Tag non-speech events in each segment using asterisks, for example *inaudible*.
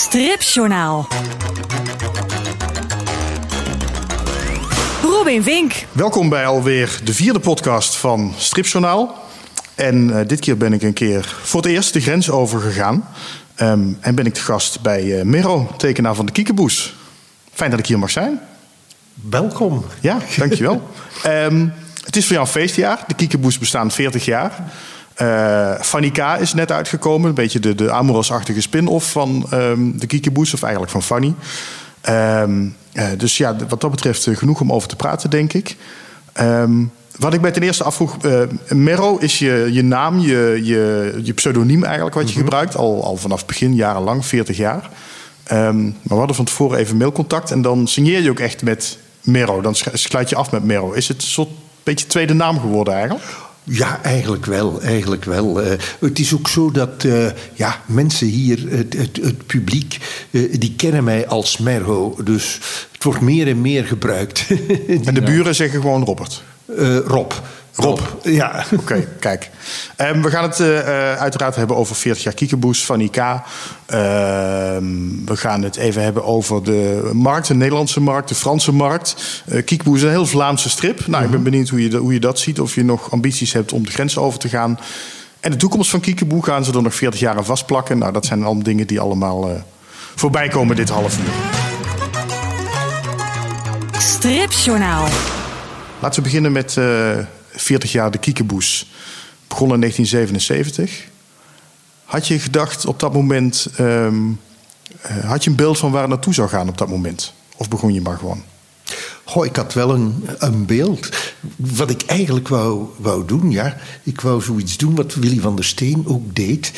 Stripjournaal. Robin Vink. Welkom bij alweer de vierde podcast van Stripjournaal. En eh, dit keer ben ik een keer voor het eerst de grens overgegaan. Ehm, en ben ik de gast bij eh Mero, tekenaar van de Kiekeboes. Fijn dat ik hier mag zijn. Welkom. Ja, dankjewel. *laughs* Ehm het is voor jou een feestjaar. De Kiekeboes bestaan 40 jaar. Eh Fanny K. is net uitgekomen. Een beetje de, de Amoros-achtige spin-off van ehm, de Kiekeboes. Of eigenlijk van Fanny. Ehm, eh, dus ja, wat dat betreft eh, genoeg om over te praten, denk ik. Ehm, wat ik mij ten eerste afvroeg... eh Merro is je, je naam, je, je, je pseudoniem eigenlijk wat je gebruikt. Al, al vanaf begin, jarenlang, 40 jaar. Maar we hadden van tevoren even mailcontact. En dan signeer je ook echt met Merro. Dan sluit je af met Merro. Is het een soort beetje tweede naam geworden eigenlijk? Ja, eigenlijk wel. Eigenlijk wel. Eh, het is ook zo dat eh, ja, mensen hier, het, het, het publiek, eh, die kennen mij als Merho. Dus het wordt meer en meer gebruikt. *laughs* En de buren zeggen gewoon Robert. Eh, Rob. Rob. Ja. *laughs* Oké, kijk. Ehm, we gaan het eh, eh, uiteraard hebben over 40 jaar Kiekeboes van IK. Ehm, we gaan het even hebben over de markt, de Nederlandse markt, de Franse markt. Uh, Kiekeboes is een heel Vlaamse strip. Nou, ik ben benieuwd hoe je, dat- hoe je dat ziet. Of je nog ambities hebt om de grens over te gaan. En de toekomst van Kiekeboe gaan ze er nog 40 jaar aan vastplakken. Nou, dat zijn allemaal dingen die allemaal eh, voorbij komen dit half uur. Stripjournaal. Laten we beginnen met eh 40 jaar de Kiekeboes. Begon in 1977. Had je gedacht op dat moment... ehm, eh, had je een beeld van waar het naartoe zou gaan op dat moment? Of begon je maar gewoon? Goh, ik had wel een, een beeld. Wat ik eigenlijk wou, wou doen, ja. Ik wou zoiets doen wat Willy van der Steen ook deed.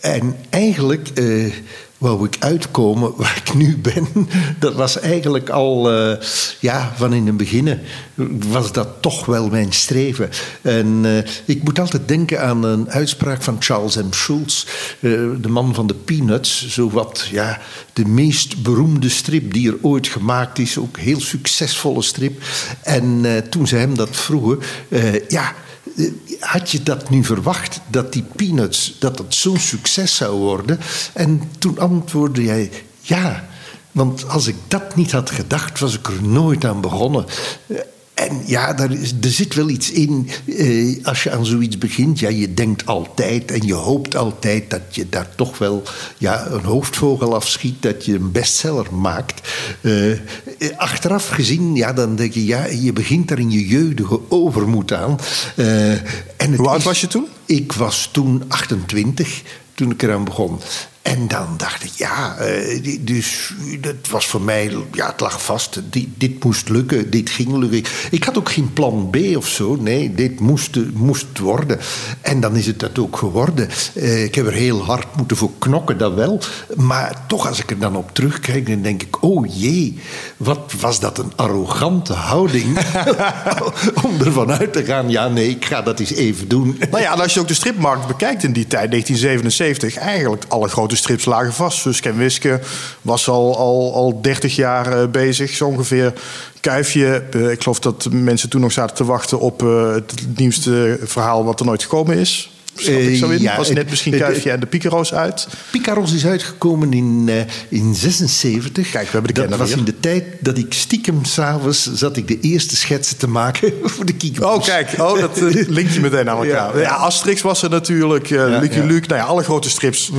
En eigenlijk eh, wou ik uitkomen waar ik nu ben. Dat was eigenlijk al, eh, ja, van in het begin was dat toch wel mijn streven. En eh, ik moet altijd denken aan een uitspraak van Charles M. Schulz, eh, de man van de Peanuts. Zowat, ja, de meest beroemde strip die er ooit gemaakt is. Ook heel succesvolle strip. En eh, toen ze hem dat vroegen, eh, ja... Had je dat nu verwacht, dat die Peanuts, dat dat zo'n succes zou worden? En toen antwoordde jij, ja. Want als ik dat niet had gedacht, was ik er nooit aan begonnen. En ja, daar is, er zit wel iets in. Eh, als je aan zoiets begint, ja, je denkt altijd en je hoopt altijd dat je daar toch wel ja, een hoofdvogel afschiet, dat je een bestseller maakt. Eh, achteraf gezien, ja, dan denk je, ja, je begint daar in je jeugdige overmoed aan. Eh, en Hoe oud was je toen? ik was toen 28 toen ik eraan begon. En dan dacht ik, ja, eh, dus dat was voor mij, ja, het lag vast. Die- dit moest lukken, dit ging lukken. Ik had ook geen plan B of zo. Nee, dit moest, moest worden. En dan is het dat ook geworden. Eh, ik heb er heel hard moeten voor knokken, dat wel. Maar toch, als ik er dan op terugkijk, dan denk ik, oh jee, wat was dat een arrogante houding. *laughs* om ervan uit te gaan, ja, nee, ik ga dat eens even doen. Nou ja, als je ook de stripmarkt bekijkt in die tijd, 1977, eigenlijk alle grote strips lagen vast. Suske en Wiske was al, al, al 30 jaar eh, bezig, zo ongeveer. Kuifje, eh, ik geloof dat mensen toen nog zaten te wachten op eh, het nieuwste verhaal wat er nooit gekomen is. Schat ik zo in? Ja, was net misschien Kuifje en de Picaro's uit. Picaros is uitgekomen in, eh, in 76. Kijk, we hebben de Dat was in de tijd dat ik stiekem s'avonds zat ik de eerste schetsen te maken *laughs* voor de Kiekeboes. Oh, kijk. Oh, dat eh, *laughs* linkt je meteen aan elkaar. Ja. Asterix was er natuurlijk. eh Lucky. Mhm. Luke. Nou ja, alle grote strips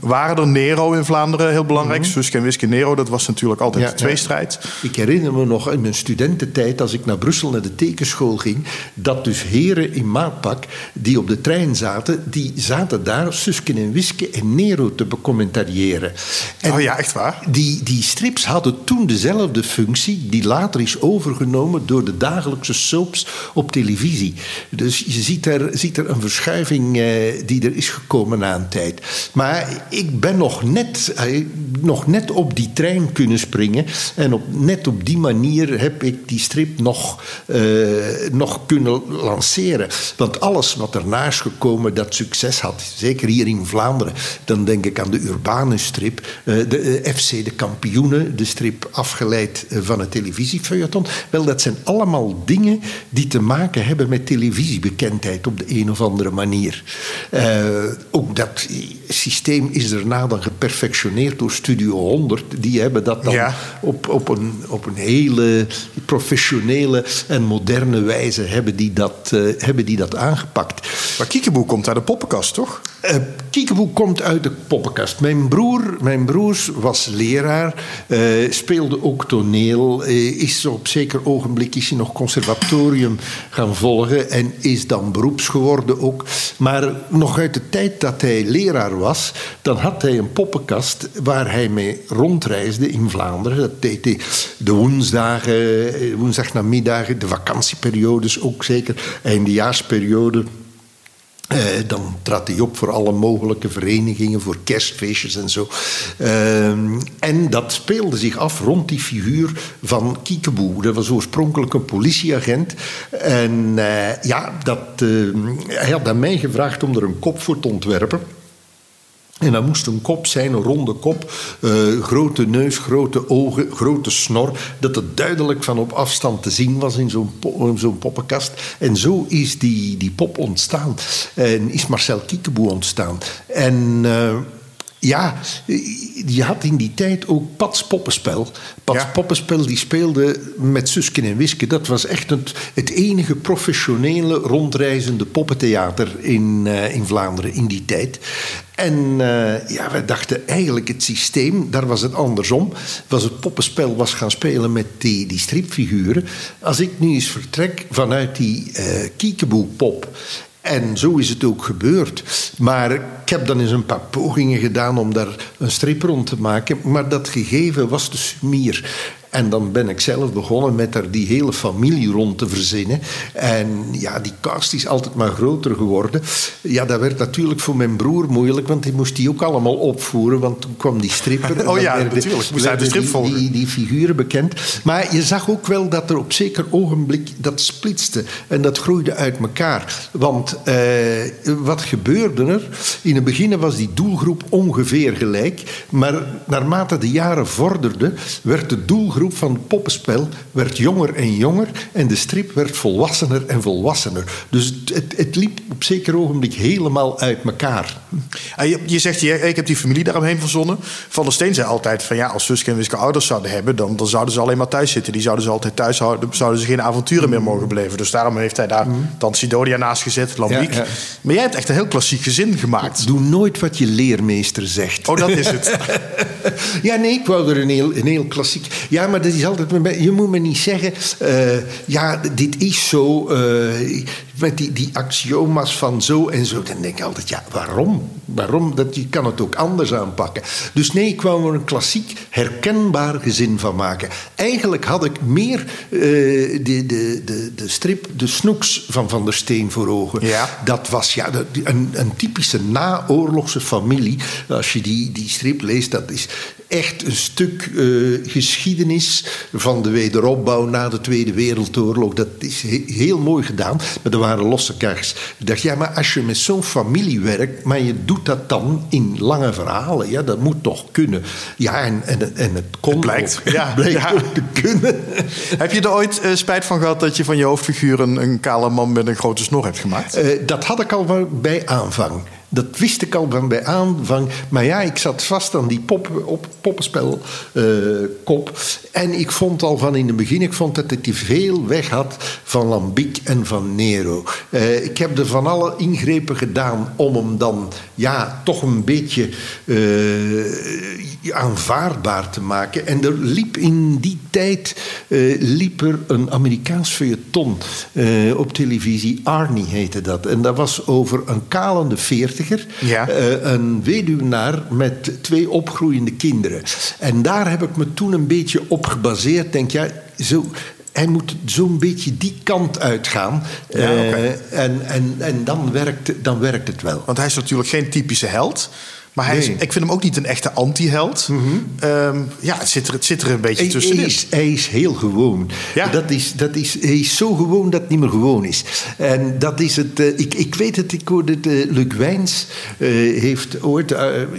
waren er. Nero in Vlaanderen, heel belangrijk. Suske en Wiske Nero, dat was natuurlijk altijd de tweestrijd. Ik herinner me nog in mijn studententijd, als ik naar Brussel naar de tekenschool ging, dat dus heren in maatpak die op de trein zaten, die zaten daar Suske en Wiske en Nero te becommentariëren. En Oh ja, echt waar? Die, die strips hadden toen dezelfde functie, die later is overgenomen door de dagelijkse soaps op televisie. Dus je ziet er, ziet er een verschuiving eh, die er is gekomen na een tijd. Maar ik ben nog net, eh, nog net op die trein kunnen springen. En op, net op die manier heb ik die strip nog, eh, nog kunnen lanceren. Want alles wat ernaast gekomen dat succes had, zeker hier in Vlaanderen, dan denk ik aan de urbane strip, eh, de eh, FC de Kampioenen, de strip afgeleid eh, van het televisiefeuilleton. Wel, dat zijn allemaal dingen die te maken hebben met televisiebekendheid op de een of andere manier. ook dat systeem is daarna dan geperfectioneerd door Studio 100. Die hebben dat dan op, op, een, op een hele professionele en moderne wijze hebben die dat, uh, hebben die dat aangepakt. Maar Kiekeboe komt uit de poppenkast, toch? Uh, Kiekeboe komt uit de poppenkast. Mijn broer, mijn broers was leraar, uh, speelde ook toneel, is op zeker ogenblik is hij nog conservatorium gaan volgen en is dan beroeps geworden ook. Maar nog uit de tijd dat hij leraar was, dan had hij een poppenkast waar hij mee rondreisde in Vlaanderen. Dat deed hij de woensdagen, woensdagnamiddagen, de vakantieperiodes ook zeker, eindejaarsperiode. Uh, dan trad hij op voor alle mogelijke verenigingen, voor kerstfeestjes en zo. Uh, en dat speelde zich af rond die figuur van Kiekeboe. Dat was oorspronkelijk een politieagent. En uh, ja, dat, hij had aan mij gevraagd om er een kop voor te ontwerpen. En dat moest een kop zijn, een ronde kop, uh, grote neus, grote ogen, grote snor. Dat het duidelijk van op afstand te zien was in zo'n po zo'n poppenkast. En zo is die, die pop ontstaan. En is Marcel Kiekeboe ontstaan. En... Uh, ja, je had in die tijd ook Pats Poppenspel. Pats Poppenspel die speelde met Susken en Wiske. Dat was echt het, het enige professionele rondreizende poppentheater in, uh, in Vlaanderen in die tijd. En uh, ja, we dachten eigenlijk het systeem, daar was het andersom. Was het poppenspel was gaan spelen met die, die stripfiguren. Als ik nu eens vertrek vanuit die uh, kiekeboe-pop en zo is het ook gebeurd. Maar ik heb dan eens een paar pogingen gedaan om daar een strip rond te maken. Maar dat gegeven was de sumier. En dan ben ik zelf begonnen met daar die hele familie rond te verzinnen. En ja, die cast is altijd maar groter geworden. Ja, dat werd natuurlijk voor mijn broer moeilijk, want die moest die ook allemaal opvoeren. Want toen kwam die stripper. *laughs* oh ja, natuurlijk. Moest uit de strip volgen. Die, die, figuren bekend. Maar je zag ook wel dat er op zeker ogenblik dat splitste. En dat groeide uit elkaar. Want eh, wat gebeurde er? In het begin was die doelgroep ongeveer gelijk. Maar naarmate de jaren vorderden, werd de doelgroep groep van het poppenspel werd jonger en jonger en de strip werd volwassener en volwassener. Dus het, het liep op zeker ogenblik helemaal uit elkaar. Ah, je, je zegt, ik heb die familie daaromheen verzonnen. Van der Steen zei altijd van ja, als Suske en Wiske ouders zouden hebben, dan, dan zouden ze alleen maar thuis zitten. Die zouden ze altijd thuis houden, zouden ze geen avonturen meer mogen beleven. Dus daarom heeft hij daar mm. dan Sidonia naast gezet, Lambiek. Maar jij hebt echt een heel klassiek gezin gemaakt. Doe nooit wat je leermeester zegt. Oh, dat is het. *laughs* ja, nee, ik wou er een heel, een heel klassiek. Ja, maar dat is altijd. Je moet me niet zeggen. Uh, ja, dit is zo. Uh, met die, die axioma's van zo en zo. Dan denk ik altijd, ja, waarom? Waarom? Dat, je kan het ook anders aanpakken. Dus nee, ik kwam er een klassiek herkenbaar gezin van maken. Eigenlijk had ik meer uh, de, de, de, de strip De Snoeks van Van der Steen voor ogen. Ja. Dat was ja, een, een typische naoorlogse familie. Als je die, die strip leest, dat is echt een stuk uh, geschiedenis van de wederopbouw na de Tweede Wereldoorlog. Dat is heel mooi gedaan. Maar er waren losse kers. Ik dacht, ja, maar als je met zo'n familie werkt, maar je doet dat dan in lange verhalen, ja, dat moet toch kunnen. Ja, en, en, en het kon het blijkt. Ook, *laughs* ja, blijkt ja. ook te kunnen. Heb je er ooit uh, spijt van gehad dat je van je hoofdfiguur een, een kale man met een grote snor hebt gemaakt? Uh, dat had ik al bij aanvang. Dat wist ik al van bij aanvang. Maar ja, ik zat vast aan die pop, op, poppenspelkop. Uh, en ik vond al van in het begin ik vond dat het te veel weg had van Lambiek en van Nero. Uh, ik heb er van alle ingrepen gedaan om hem dan ja, toch een beetje uh, aanvaardbaar te maken. En er liep in die tijd liep er een Amerikaans feuilleton op televisie. Arnie heette dat. En dat was over een kalende ja. Uh, een weduwnaar met twee opgroeiende kinderen. En daar heb ik me toen een beetje op gebaseerd. Denk ja, zo, hij moet zo'n beetje die kant uitgaan. Ja, okay. uh, en en, en dan, werkt, dan werkt het wel. Want hij is natuurlijk geen typische held. Maar hij is, Nee. ik vind hem ook niet een echte anti-held. Ehm, ja, het zit, er, het zit er een beetje Hij, hij, tussenin. is, hij is heel gewoon. Ja. Dat is, dat is, hij is zo gewoon dat het niet meer gewoon is. En dat is het. eh, ik, ik weet het, ik hoorde het. eh, Luc Wijns eh, heeft ooit.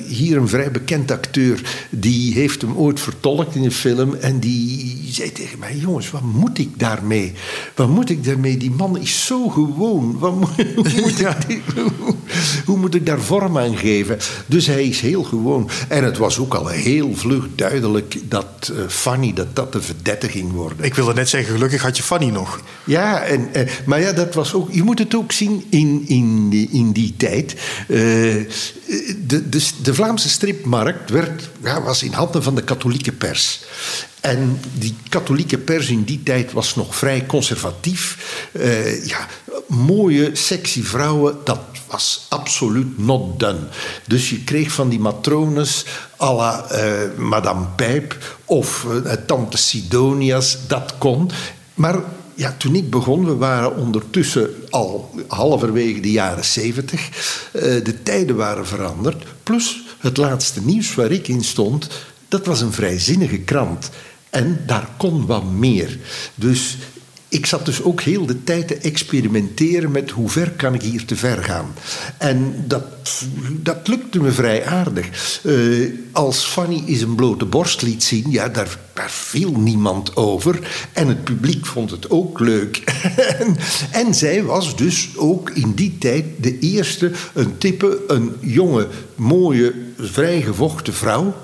hier een vrij bekend acteur. Die heeft hem ooit vertolkt in een film. En die zei tegen mij: Jongens, wat moet ik daarmee? Wat moet ik daarmee? Die man is zo gewoon. Wat moet, *laughs* hoe, moet ik, hoe moet ik daar vorm aan geven? Dus hij is heel gewoon. En het was ook al heel vlug duidelijk dat eh, Fanny dat dat de verdette ging worden. Ik wilde net zeggen, gelukkig had je Fanny nog. Ja, en, eh, maar ja, dat was ook. Je moet het ook zien in, in, die, in die tijd. Eh, de, de, de Vlaamse stripmarkt werd, ja, was in handen van de katholieke pers. En die katholieke pers in die tijd was nog vrij conservatief. Eh, ja, mooie, sexy vrouwen, dat was absoluut not done. Dus je kreeg van die matrones à la eh, Madame Pijp of eh, Tante Sidonia's, dat kon. Maar ja, toen ik begon, we waren ondertussen al halverwege de jaren zeventig. De tijden waren veranderd. Plus het laatste nieuws waar ik in stond, dat was een vrijzinnige krant. En daar kon wat meer. Dus ik zat dus ook heel de tijd te experimenteren met hoe ver kan ik hier te ver gaan. En dat, dat lukte me vrij aardig. Eh, als Fanny eens een blote borst liet zien, ja, daar, daar viel niemand over. En het publiek vond het ook leuk. *laughs* en, zij was dus ook in die tijd de eerste, een tippe, een jonge, mooie, vrijgevochten vrouw.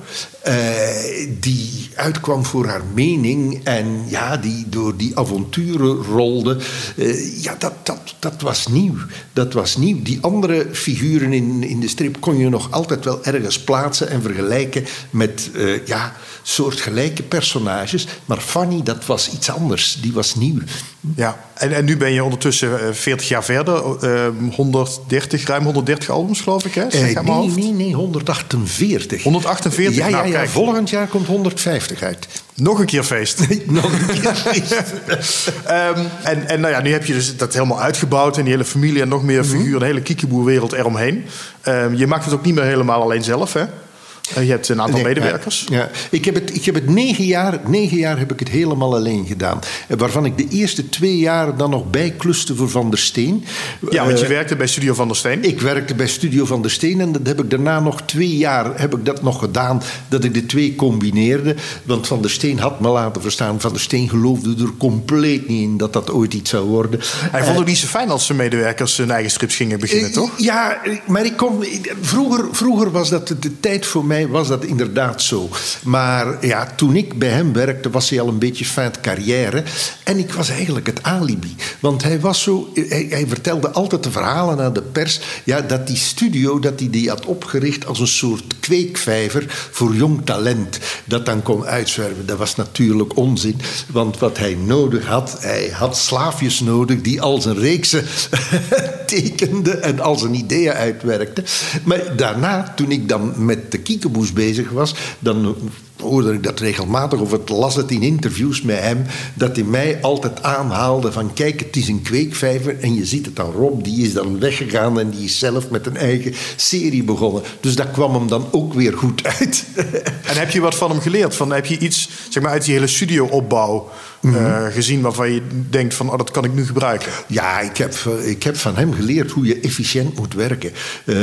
eh, die uitkwam voor haar mening en ja, die door die avonturen rolde. Eh, ja, dat, dat, dat was nieuw. Dat was nieuw. Die andere figuren in, in de strip kon je nog altijd wel ergens plaatsen en vergelijken met eh, ja, soortgelijke personages. Maar Fanny, dat was iets anders. Die was nieuw. Ja, en, en nu ben je ondertussen eh, 40 jaar verder. eh, 130, ruim 130 albums, geloof ik, hè? Zeg Eh, mijn nee, nee, nee, 148. 148? Ja, ja, Nou, ja. Volgend jaar komt 150 uit. Nog een keer feest. *laughs* Nog een keer feest. *laughs* Ehm, en en nou ja, nu heb je dus dat helemaal uitgebouwd en die hele familie en nog meer Mhm. figuren, de hele kiekeboerwereld eromheen. Ehm, je maakt het ook niet meer helemaal alleen zelf, hè? Eh, je hebt een aantal Nee, medewerkers. Ja, ja. Ik, heb het, ik heb het negen jaar, negen jaar heb ik het helemaal alleen gedaan. Eh, Waarvan ik de eerste twee jaar dan nog bijkluste voor Van der Steen. Ja, want je Eh, werkte bij Studio Van der Steen. ik werkte bij Studio Van der Steen en dat heb ik daarna nog twee jaar heb ik dat nog gedaan, dat ik de twee combineerde. Want Van der Steen had me laten verstaan, Van der Steen geloofde er compleet niet in dat dat ooit iets zou worden. Hij vond het niet zo fijn als zijn medewerkers hun eigen strips gingen beginnen, toch? Ja, maar ik kom, vroeger, vroeger was dat de tijd voor mij was dat inderdaad zo. Maar ja, toen ik bij hem werkte, was hij al een beetje fin carrière. En ik was eigenlijk het alibi. Want hij was zo. Hij, hij vertelde altijd de verhalen aan de pers. Ja, dat die studio dat hij die had opgericht als een soort kweekvijver voor jong talent. Dat dan kon uitzwerven. Dat was natuurlijk onzin. Want wat hij nodig had, hij had slaafjes nodig die al zijn reeksen *laughs* tekenden en al zijn ideeën uitwerkten. Maar daarna, toen ik dan met de kiekeboes bezig was, dan hoorde ik dat regelmatig, of het las het in interviews met hem, dat hij mij altijd aanhaalde van kijk, het is een kweekvijver en je ziet het dan Rob, die is dan weggegaan en die is zelf met een eigen serie begonnen. Dus dat kwam hem dan ook weer goed uit. *laughs* En heb je wat van hem geleerd? Van, heb je iets zeg maar, uit die hele studioopbouw eh, gezien waarvan je denkt van oh, dat kan ik nu gebruiken? Ja, ik heb, eh, ik heb van hem geleerd hoe je efficiënt moet werken. Eh,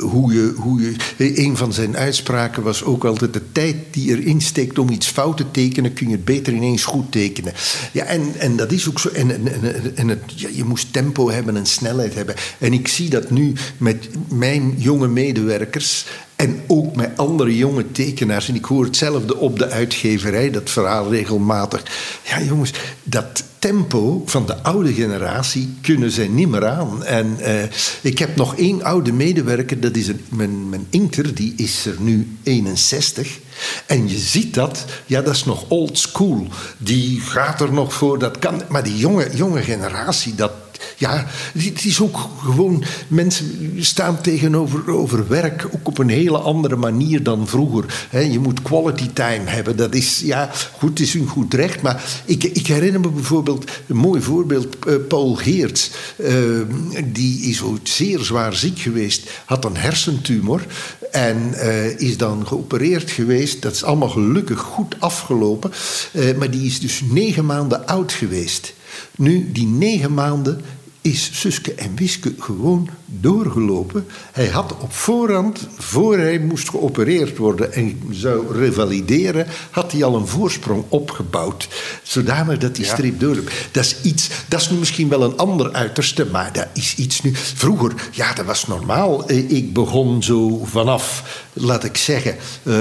hoe je, hoe je, een van zijn uitspraken was ook altijd... de tijd die erin steekt om iets fout te tekenen... kun je het beter ineens goed tekenen. Ja, en, en dat is ook zo. En, en, en, en het, je moest tempo hebben en snelheid hebben. En ik zie dat nu met mijn jonge medewerkers... En ook met andere jonge tekenaars. En ik hoor hetzelfde op de uitgeverij, dat verhaal regelmatig. Ja, jongens, dat tempo van de oude generatie kunnen zij niet meer aan. En eh, ik heb nog één oude medewerker, dat is een, mijn, mijn inker, die is er nu 61. En je ziet dat, ja, dat is nog old school. Die gaat er nog voor, dat kan. Maar die jonge, jonge generatie, dat, ja, het is ook gewoon. Mensen staan tegenover over werk ook op een hele andere manier dan vroeger. je moet quality time hebben. Dat is, ja, goed, is een goed recht. Maar ik, ik herinner me bijvoorbeeld een mooi voorbeeld. Uh, Paul Geerts, uh, die is ook zeer zwaar ziek geweest, had een hersentumor en uh, is dan geopereerd geweest. Dat is allemaal gelukkig goed afgelopen. maar die is dus negen maanden oud geweest. Nu, die negen maanden is Suske en Wiske gewoon doorgelopen. Hij had op voorhand, voor hij moest geopereerd worden en zou revalideren, had hij al een voorsprong opgebouwd. Zodanig dat die strip doorliep. Dat is iets, dat is nu misschien wel een ander uiterste, maar dat is iets nu. Vroeger, ja, dat was normaal. Eh, ik begon zo vanaf, laat ik zeggen, uh,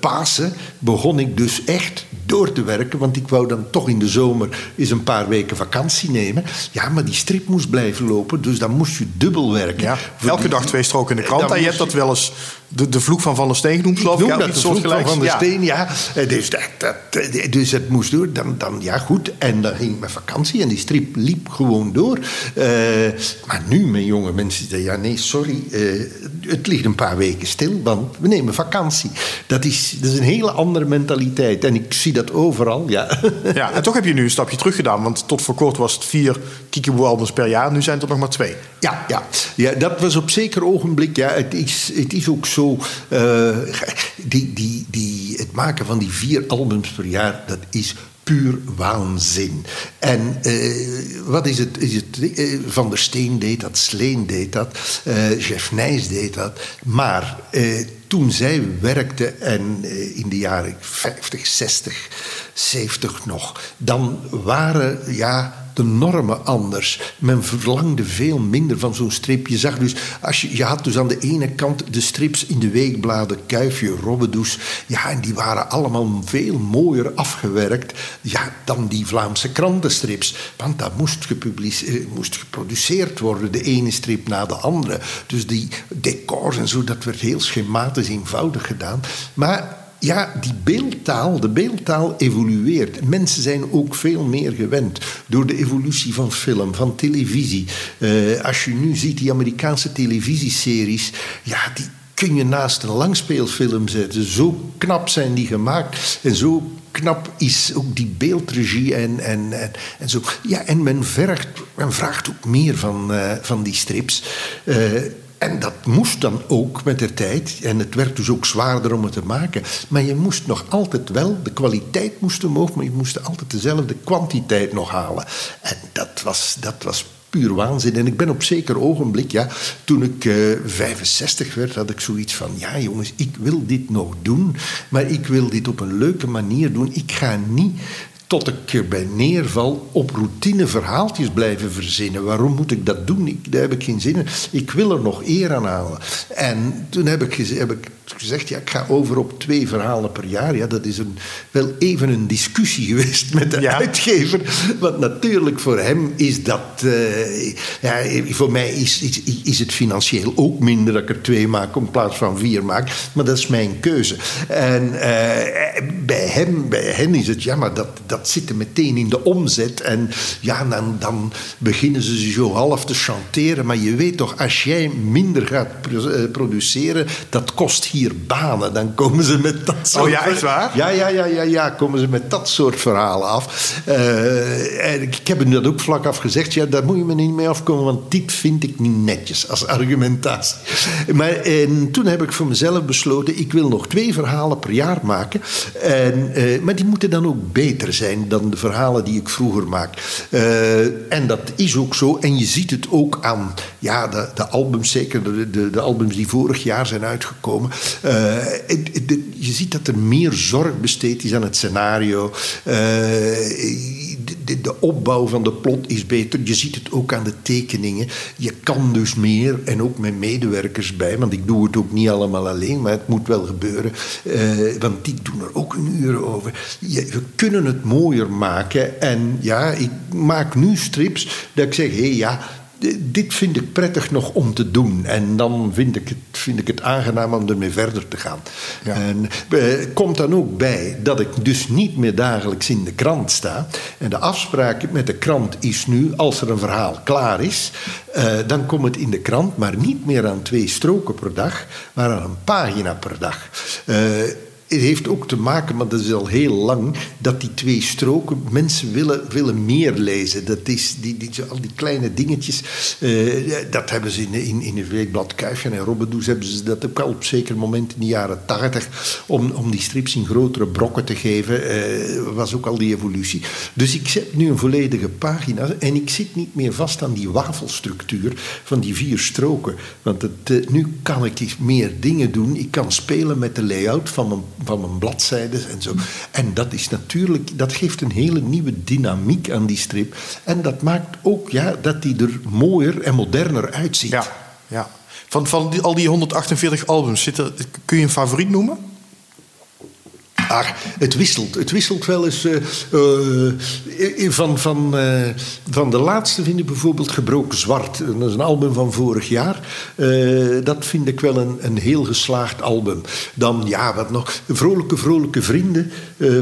Pasen, begon ik dus echt door te werken, want ik wou dan toch in de zomer eens een paar weken vakantie nemen. Ja, maar die strip moest blijven lopen, dus dan moest je dubbel werken. Ja, elke dag twee stroken in de krant. En je hebt dat wel eens de, de vloek van Van der Steen genoemd, geloof ik. Ja, dat de vloek van Van der Steen, ja. Eh, dus, dat, dat, eh, dus het moest door. Dan, dan, ja, goed. En dan ging ik met vakantie en die strip liep gewoon door. Uh, maar nu, mijn jonge mensen, ja, nee, sorry. Uh, het ligt een paar weken stil, want we nemen vakantie. Dat is, dat is een hele andere mentaliteit. En ik zie dat overal, ja. *laughs* Ja, en toch heb je nu een stapje terug gedaan. Want tot voor kort was het vier Kikiboe-albums per jaar. Nu zijn het er nog maar twee. Ja, ja. ja dat was op zeker ogenblik. Ja, het, is, het is ook zo. Uh, die, die, die, het maken van die vier albums per jaar, dat is puur waanzin. En uh, wat is het? Is het uh, Van der Steen deed dat, Sleen deed dat, uh, Jeff Nijs deed dat. Maar toen zij werkte en in de jaren 50, 60, 70 nog, dan waren ja de anders. Men verlangde veel minder van zo'n strip. Je zag dus, als je, je had dus aan de ene kant de strips in de weekbladen, Kuifje, Robbedoes. Ja, en die waren allemaal veel mooier afgewerkt ja, dan die Vlaamse krantenstrips. Want dat moest, gepubliceerd, moest geproduceerd worden, de ene strip na de andere. Dus die decors en zo, dat werd heel schematisch eenvoudig gedaan. Maar ja, die beeldtaal, de beeldtaal evolueert. Mensen zijn ook veel meer gewend door de evolutie van film, van televisie. Uh, als je nu ziet die Amerikaanse televisieseries, ja, die kun je naast een langspeelfilm zetten. Zo knap zijn die gemaakt en zo knap is ook die beeldregie en, en, en, zo. Ja, en men, vergt, men vraagt ook meer van, uh, van die strips. Uh, en dat moest dan ook met de tijd. En het werd dus ook zwaarder om het te maken. Maar je moest nog altijd wel, de kwaliteit moest omhoog, maar je moest altijd dezelfde kwantiteit nog halen. En dat was, dat was puur waanzin. En ik ben op zeker ogenblik, ja, toen ik uh, eh, 65 werd, had ik zoiets van: ja, jongens, ik wil dit nog doen, maar ik wil dit op een leuke manier doen. Ik ga niet tot ik erbij neerval, op routine verhaaltjes blijven verzinnen. Waarom moet ik dat doen? Ik, daar heb ik geen zin in. Ik wil er nog eer aan halen. En toen heb ik, heb ik gezegd, ja, ik ga over op twee verhalen per jaar. Ja, dat is een, wel even een discussie geweest met de uitgever. Want natuurlijk voor hem is dat... Uh, ja, voor mij is, is, is het financieel ook minder dat ik er twee maak in plaats van vier maak. Maar dat is mijn keuze. En uh, bij, hem, bij hen is het, ja, maar dat, dat zit er meteen in de omzet. En ja, dan, dan beginnen ze zo half te chanteren. Maar je weet toch, als jij minder gaat eh, produceren, dat kost hier banen. Dan komen ze met dat soort... Oh ja, echt waar? Ja, ja, ja, ja, ja komen ze met dat soort verhalen af. Uh, en ik heb hem dat ook vlak af gezegd. Ja, daar moet je me niet mee afkomen, want dit vind ik niet netjes als argumentatie. Maar en toen heb ik voor mezelf besloten, ik wil nog twee verhalen per jaar maken. En, uh, maar die moeten dan ook beter zijn dan de verhalen die ik vroeger maak. Uh, en dat is ook zo. En je ziet het ook aan ja, de, de albums, zeker de, de, de albums die vorig jaar zijn uitgekomen. Uh, je ziet dat er meer zorg besteed is aan het scenario. Uh, de, de, opbouw van de plot is beter. Je ziet het ook aan de tekeningen. Je kan dus meer en ook met medewerkers bij. Want ik doe het ook niet allemaal alleen, maar het moet wel gebeuren. Uh, want die doen er ook een uur over. Je, we kunnen het mooier maken. En ja, ik maak nu strips dat ik zeg: hé hey, ja dit vind ik prettig nog om te doen. En dan vind ik het, vind ik het aangenaam om ermee verder te gaan. Ja. En eh, komt dan ook bij dat ik dus niet meer dagelijks in de krant sta. En de afspraak met de krant is nu, als er een verhaal klaar is, eh, dan komt het in de krant, maar niet meer aan twee stroken per dag, maar aan een pagina per dag. Eh, het heeft ook te maken, maar dat is al heel lang, dat die twee stroken, mensen willen, willen meer lezen. Dat is die, die, al die kleine dingetjes, eh, dat hebben ze in, in, in het weekblad Kuifje en Robbedoes, hebben ze dat ook al op zeker moment in de jaren tachtig, om, om die strips in grotere brokken te geven, eh, was ook al die evolutie. Dus ik zet nu een volledige pagina en ik zit niet meer vast aan die wafelstructuur van die vier stroken. Want het, eh, nu kan ik meer dingen doen. Ik kan spelen met de layout van mijn van mijn bladzijden en zo. En dat is natuurlijk, dat geeft een hele nieuwe dynamiek aan die strip. En dat maakt ook ja, dat die er mooier en moderner uitziet. Ja, ja. Van, van al die 148 albums, zit kun je een favoriet noemen? Het wisselt. Het wisselt wel eens. eh, eh, van, van, eh, van de laatste vind ik bijvoorbeeld Gebroken Zwart. Dat is een album van vorig jaar. Dat vind ik wel een, een heel geslaagd album. Dan, ja, wat nog? Vrolijke, vrolijke vrienden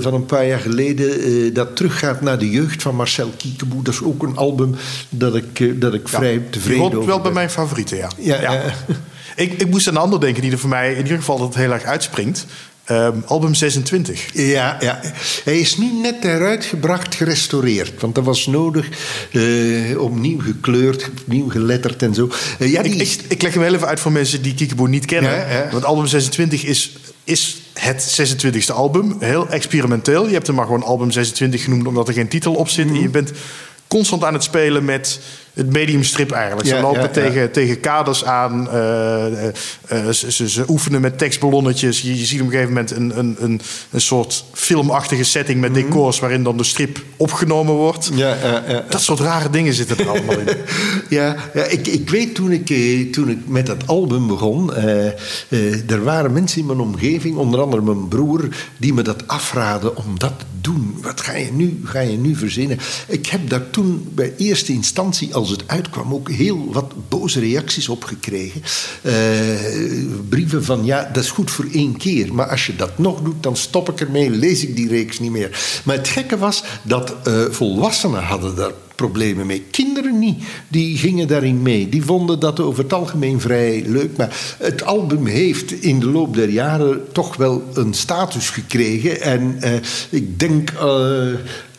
van een paar jaar geleden. dat teruggaat naar de jeugd van Marcel Kiekeboe. Dat is ook een album dat ik, dat ik vrij tevreden over wel bij ben. mijn favorieten, ja. Ja, ja. *laughs* Ik, ik moest aan een ander denken die er voor mij in ieder geval dat heel erg uitspringt. Ehm, album 26. Ja, ja, hij is nu net heruitgebracht, gerestaureerd. Want dat was nodig, eh, opnieuw gekleurd, opnieuw geletterd en zo. Eh, ja, die Ik, is, ik, ik leg hem wel even uit voor mensen die Kiekeboe niet kennen. Ja, ja. Want album 26 is, is het 26e album. Heel experimenteel. Je hebt hem maar gewoon album 26 genoemd omdat er geen titel op zit. Mhm. En je bent constant aan het spelen met het mediumstrip eigenlijk. Ze Ja, lopen ja, ja. tegen, tegen kaders aan. eh, eh, eh, ze, ze, ze oefenen met tekstballonnetjes. Je, je ziet op een gegeven moment een, een, een, een soort filmachtige setting met decors... waarin dan de strip opgenomen wordt. Mhm. Dat soort rare dingen zitten er allemaal in. *laughs* Ja, ja ik, ik weet toen ik, toen ik met dat album begon, er waren mensen in mijn omgeving, onder andere mijn broer, die me dat afraden om dat te doen. Wat ga je nu, ga je nu verzinnen? Ik heb daar toen bij eerste instantie, als het uitkwam, ook heel wat boze reacties op gekregen. Eh, brieven van, ja, dat is goed voor één keer, maar als je dat nog doet, dan stop ik ermee, lees ik die reeks niet meer. Maar het gekke was dat eh, volwassenen hadden daar problemen mee. Kinderen niet. Die gingen daarin mee. Die vonden dat over het algemeen vrij leuk. Maar het album heeft in de loop der jaren toch wel een status gekregen. En eh, ik denk.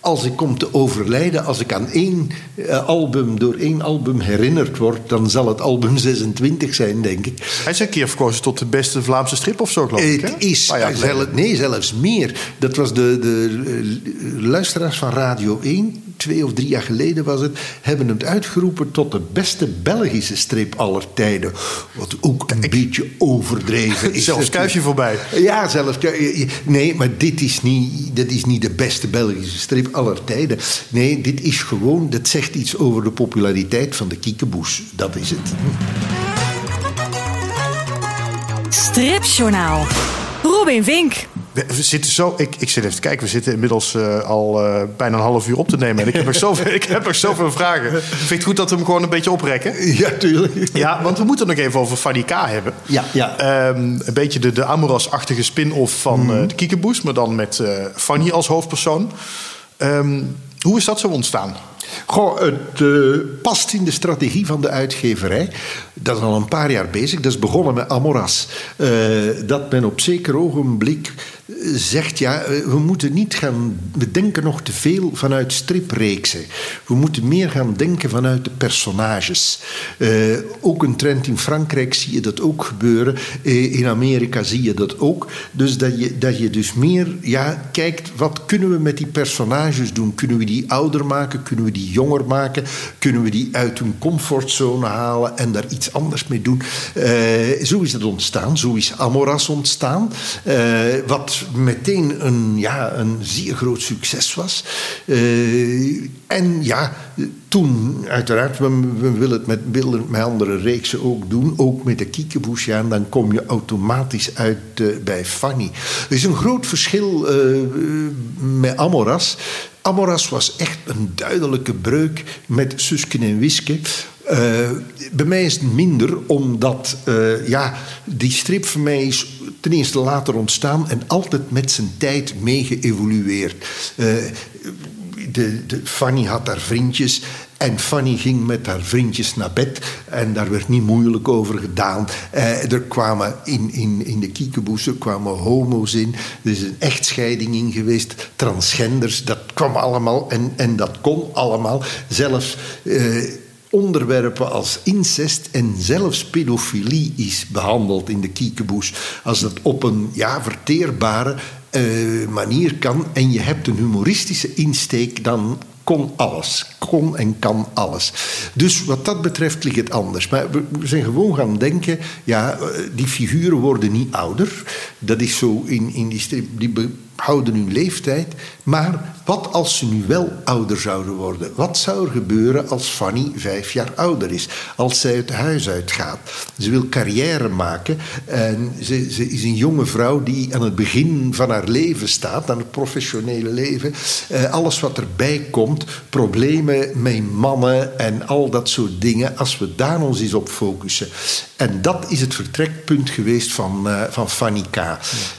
Als ik kom te overlijden, als ik aan één eh, album, door één album herinnerd word, dan zal het album *laughs* 26 zijn, denk ik. Hij is een keer verkozen tot de beste Vlaamse strip of zo, geloof ik. Het is zelf, nee, zelfs meer. Dat was de, de eh, luisteraars van Radio 1, twee of drie jaar geleden was het, hebben het uitgeroepen tot de beste Belgische strip aller tijden. Wat ook een beetje overdreven is. *laughs* Zelfs Kuifje voorbij. Ja, zelfs. Kuifje. Nee, maar dit is, niet, dit is niet de beste Belgische strip aller tijden. Nee, dit is gewoon, dat zegt iets over de populariteit van de kiekeboes. Dat is het. Stripjournaal. Robin Vink. We, we zitten zo, ik, ik zit even te kijken, we zitten inmiddels eh, al eh, bijna een half uur op te nemen. En ik heb nog *laughs* zoveel, ik heb nog zoveel vragen. Vind je het goed dat we hem gewoon een beetje oprekken? *laughs* Ja, tuurlijk. Ja, want we moeten nog even over Fanny K hebben. Ja, ja. Ehm, een beetje de, de Amoras-achtige spin-off van eh, de Kiekeboes, maar dan met Fanny als hoofdpersoon. Ehm, hoe is dat zo ontstaan? Goh, het past in de strategie van de uitgeverij. Dat is al een paar jaar bezig. Dat is begonnen met Amoras. Eh, dat men op zeker ogenblik eh, zegt... ja, eh, we moeten niet gaan... we denken nog te veel vanuit stripreeksen. We moeten meer gaan denken vanuit de personages. Ook een trend in Frankrijk zie je dat ook gebeuren. In Amerika zie je dat ook. Dus dat je, dat je dus meer ja, kijkt... wat kunnen we met die personages doen? Kunnen we die ouder maken? Kunnen we die jonger maken? Kunnen we die uit hun comfortzone halen en daar iets anders mee doen? Eh, zo is het ontstaan. Zo is Amoras ontstaan. Eh, wat meteen een, ja, een zeer groot succes was. Eh, en ja, toen, uiteraard, we, willen het met, willen met andere reeksen ook doen. Ook met de kiekeboes, ja, en dan kom je automatisch uit bij Fanny. Er is een groot verschil met Amoras. Amoras was echt een duidelijke breuk met Susken en Wiske. Bij mij is het minder, omdat ja, die strip voor mij is ten eerste later ontstaan en altijd met zijn tijd mee geëvolueerd. de, de, Fanny had haar vriendjes en Fanny ging met haar vriendjes naar bed en daar werd niet moeilijk over gedaan. Eh, er kwamen in, in, in de kiekeboes kwamen homo's in. Er is een echtscheiding in geweest. Transgenders, dat kwam allemaal en, en dat kon allemaal. Zelfs... Eh, onderwerpen als incest en zelfs pedofilie is behandeld in de kiekeboes. Als dat op een ja, verteerbare uh, manier kan en je hebt een humoristische insteek, dan kon alles. Kon en kan alles. Dus wat dat betreft ligt het anders. Maar we zijn gewoon gaan denken, ja, eh, die figuren worden niet ouder. Dat is zo in, in die strip, die houden hun leeftijd. Maar wat als ze nu wel ouder zouden worden? Wat zou er gebeuren als Fanny vijf jaar ouder is? Als zij het huis uitgaat. Ze wil carrière maken. En ze, ze is een jonge vrouw die aan het begin van haar leven staat. Aan het professionele leven. Eh, alles wat erbij komt. Problemen met mannen en al dat soort dingen. Als we daar ons eens op focussen. En dat is het vertrekpunt geweest van, uh, van Fanny K.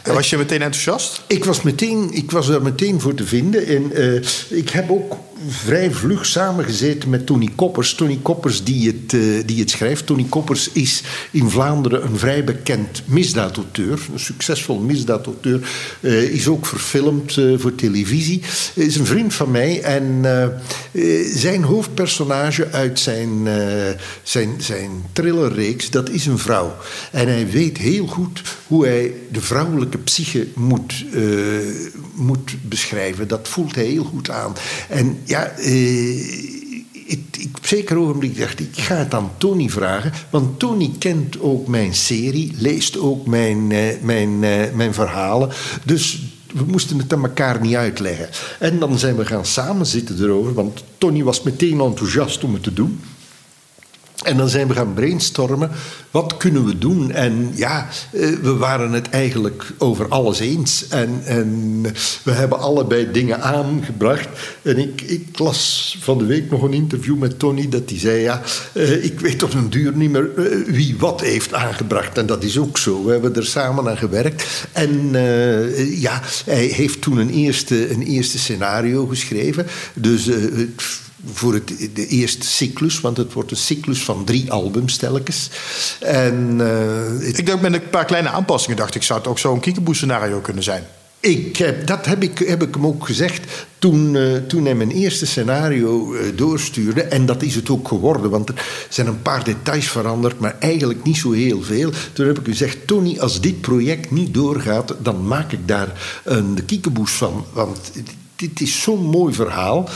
En was je meteen enthousiast? Ik was, meteen, ik was er meteen voor te vinden. En uh, ik heb ook vrij vlug samengezeten met Tony Koppers. Tony Koppers die het, uh, die het schrijft. Tony Koppers is in Vlaanderen een vrij bekend misdaadauteur. Een succesvol misdaadauteur. Uh, is ook verfilmd voor televisie. Is een vriend van mij. En zijn hoofdpersonage uit zijn, zijn, zijn thrillerreeks... dat is een vrouw. En hij weet heel goed hoe hij de vrouwelijke psyche moet, moet beschrijven. Dat voelt hij heel goed aan. En ja, eh, ik, ik, op zeker ogenblik dacht ik, ga het aan Tony vragen. Want Tony kent ook mijn serie, leest ook mijn, eh, mijn, eh, mijn verhalen. Dus we moesten het aan elkaar niet uitleggen. En dan zijn we gaan samenzitten erover, want Tony was meteen enthousiast om het te doen. En dan zijn we gaan brainstormen. Wat kunnen we doen? En ja, eh, we waren het eigenlijk over alles eens. En, en we hebben allebei dingen aangebracht. En ik, ik las van de week nog een interview met Tony. Dat hij zei: Ja, eh, ik weet tot een duur niet meer eh, wie wat heeft aangebracht. En dat is ook zo. We hebben er samen aan gewerkt. En ja, hij heeft toen een eerste, een eerste scenario geschreven. Dus voor het, de eerste cyclus, want het wordt een cyclus van drie albums telkens. En, uh, ik dacht met een paar kleine aanpassingen, dacht ik, zou het ook zo'n kiekeboe-scenario kunnen zijn. Ik heb, dat heb ik, heb ik hem ook gezegd toen, uh, toen hij mijn eerste scenario uh, doorstuurde. En dat is het ook geworden, want er zijn een paar details veranderd, maar eigenlijk niet zo heel veel. Toen heb ik gezegd: Tony, als dit project niet doorgaat, dan maak ik daar een de kiekeboes van. Want dit is zo'n mooi verhaal.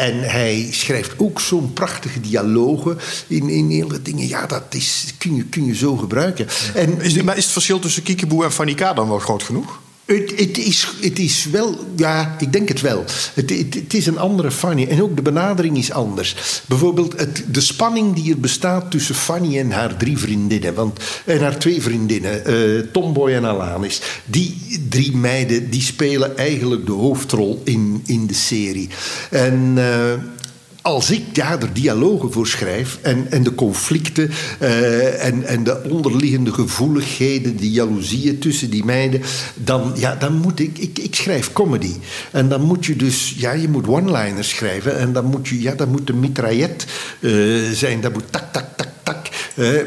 En hij schrijft ook zo'n prachtige dialogen in, in hele dingen. Ja, dat is, kun, je, kun je zo gebruiken. En, is, maar is het verschil tussen Kiekeboe en Fanika dan wel groot genoeg? Het, is, het is wel, ja, ik denk het wel. Het, is een andere Fanny. En ook de benadering is anders. Bijvoorbeeld het, de spanning die er bestaat tussen Fanny en haar drie vriendinnen. Want, en haar twee vriendinnen, uh, Tomboy en Alanis. Die drie meiden die spelen eigenlijk de hoofdrol in, in de serie. En... Uh, als ik daar de dialogen voor schrijf en, en de conflicten uh, en, en de onderliggende gevoeligheden, die jaloezieën tussen die meiden, dan, ja, dan moet ik, ik, ik schrijf comedy. En dan moet je dus, ja, je moet one-liners schrijven en dan moet je, ja, dan moet de mitraillet uh, zijn, dat moet tak, tak, tak, tak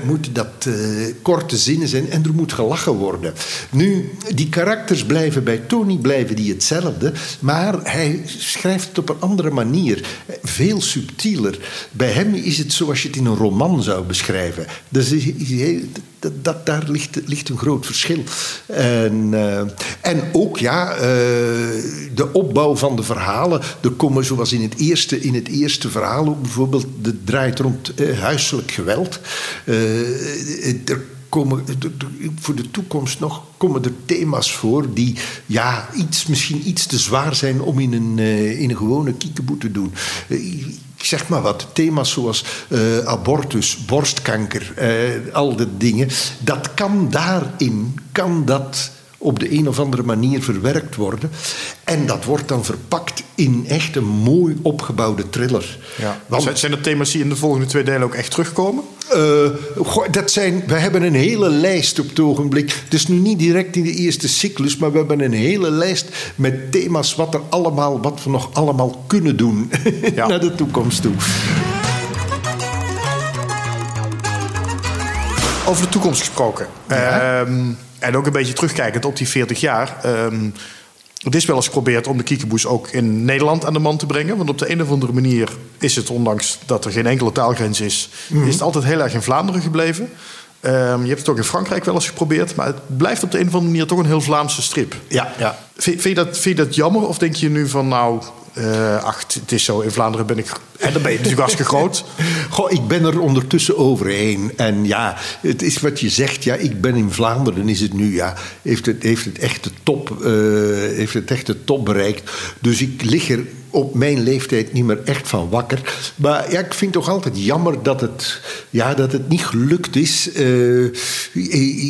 moeten dat uh, korte zinnen zijn en er moet gelachen worden. Nu, die karakters blijven bij Tony blijven die hetzelfde, maar hij schrijft het op een andere manier, veel subtieler. Bij hem is het zoals je het in een roman zou beschrijven. Dat, dat, daar ligt, ligt, een groot verschil. En, uh, en ook ja, uh, de opbouw van de verhalen. Er komen, zoals in het eerste, in het eerste verhaal ook bijvoorbeeld, het draait rond uh, huiselijk geweld. Er komen voor de toekomst nog komen er thema's voor die ja, iets, misschien iets te zwaar zijn om in een, in een gewone kiekeboe te doen. Ik zeg maar wat, thema's zoals abortus, borstkanker, al die dingen, dat kan daarin, kan dat op de een of andere manier verwerkt worden. En dat wordt dan verpakt in echt een mooi opgebouwde thriller. Ja. Want, zijn er thema's die in de volgende twee delen ook echt terugkomen? Uh, dat zijn, we hebben een hele lijst op het ogenblik. Dus nu niet direct in de eerste cyclus, maar we hebben een hele lijst met thema's wat, er allemaal, wat we nog allemaal kunnen doen *laughs* ja. naar de toekomst toe. Over de toekomst gesproken. Ehm, en ook een beetje terugkijkend op die 40 jaar. Um, het is wel eens geprobeerd om de kiekeboes ook in Nederland aan de man te brengen. Want op de een of andere manier is het, ondanks dat er geen enkele taalgrens is, mhm. is het altijd heel erg in Vlaanderen gebleven. Ehm, je hebt het ook in Frankrijk wel eens geprobeerd, maar het blijft op de een of andere manier toch een heel Vlaamse strip. Ja, ja. Vind, vind, je dat, vind je dat jammer of denk je nu van nou, uh, ach, het is zo, in Vlaanderen ben ik. En dan ben je natuurlijk hartstikke groot. Goh, ik ben er ondertussen overheen. En ja, het is wat je zegt. Ja, ik ben in Vlaanderen, is het nu. Ja, heeft het, heeft het echt de top, uh, heeft het echt de top bereikt. Dus ik lig er op mijn leeftijd niet meer echt van wakker. Maar ja, ik vind toch altijd jammer dat het, ja, dat het niet gelukt is. Uh,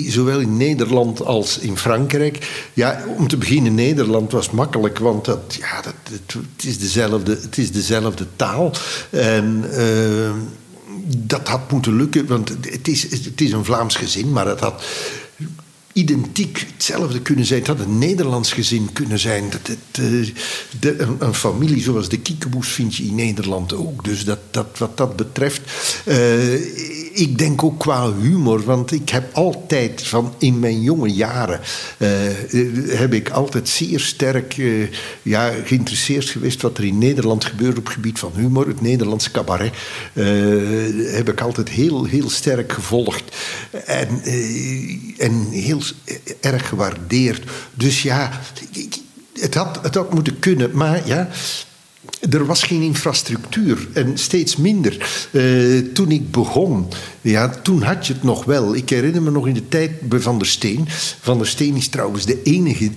zowel in Nederland als in Frankrijk. Ja, om te beginnen, Nederland was makkelijk, want dat, ja, dat, het, is, dezelfde, het is dezelfde taal. En. Uh, dat had moeten lukken, want het is, het is een Vlaams gezin, maar het had identiek hetzelfde kunnen zijn. Het had een Nederlands gezin kunnen zijn. Eh, een, familie zoals de Kiekeboes vind je in Nederland ook. Dus dat, dat, wat dat betreft... Uh, ik denk ook qua humor, want ik heb altijd van in mijn jonge jaren... Uh, heb ik altijd zeer sterk ja, geïnteresseerd geweest... wat er in Nederland gebeurt op het gebied van humor. Het Nederlandse cabaret heb ik altijd heel, heel sterk gevolgd. En, en heel erg gewaardeerd. Dus ja, het had, het had moeten kunnen. Maar ja, er was geen infrastructuur en steeds minder. Uh, toen ik begon, ja, toen had je het nog wel. Ik herinner me nog in de tijd bij Van der Steen. Van der Steen is trouwens de enige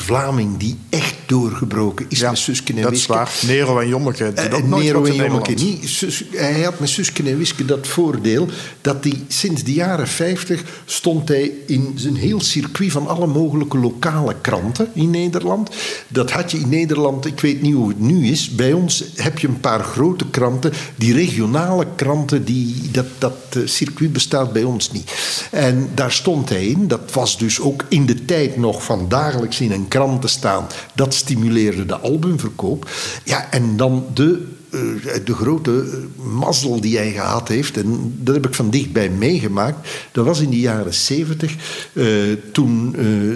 Vlaming die echt doorgebroken is met Susken en dat Wiske. Dat is waar. Nero en Jommeke. Uh, Nero en Jommeke niet. hij had met Susken en Wiske dat voordeel dat hij sinds de jaren 50 stond hij in zijn heel circuit van alle mogelijke lokale kranten in Nederland. Dat had je in Nederland, ik weet niet hoe het nu is. Bij ons heb je een paar grote kranten. Die regionale kranten, die, dat, dat eh, circuit bestaat bij ons niet. En daar stond hij in. Dat was dus ook in de tijd nog van dagelijks in een krant te staan. Dat stimuleerde de albumverkoop. Ja, en dan de eh, de grote eh, mazzel die hij gehad heeft, en dat heb ik van dichtbij meegemaakt, dat was in de jaren zeventig, uh, toen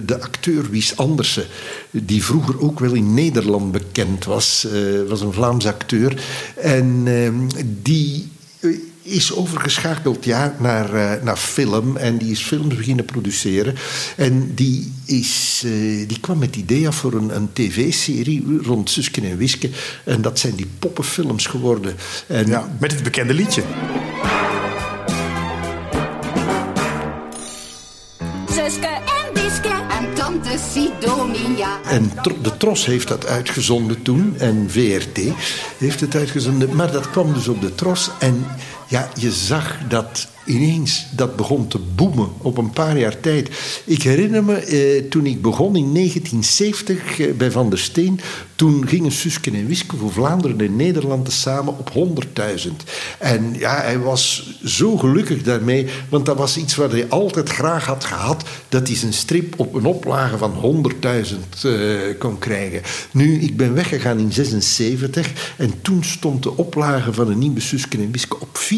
de acteur Wies Andersen, die vroeger ook wel in Nederland bekend was, was een Vlaams acteur, en die is overgeschakeld ja, naar, uh, naar film. En die is films beginnen produceren. En die, is, uh, die kwam met het idee af voor een, een tv-serie rond Susken en Wiske. En dat zijn die poppenfilms geworden. En ja, met het bekende liedje. Suske en Wiske en tante Sidonia. En de Tros heeft dat uitgezonden toen. En VRT heeft het uitgezonden. Maar dat kwam dus op de Tros. En ja, je zag dat ineens dat begon te boemen op een paar jaar tijd. Ik herinner me, eh, toen ik begon in 1970 eh, bij Van der Steen... toen gingen Susken en Wiske voor Vlaanderen en Nederland samen op 100.000. En ja, hij was zo gelukkig daarmee... want dat was iets wat hij altijd graag had gehad... dat hij zijn strip op een oplage van 100.000 uh, eh, kon krijgen. Nu, ik ben weggegaan in 76 en toen stond de oplage van een nieuwe Susken en Wiske op 400.000...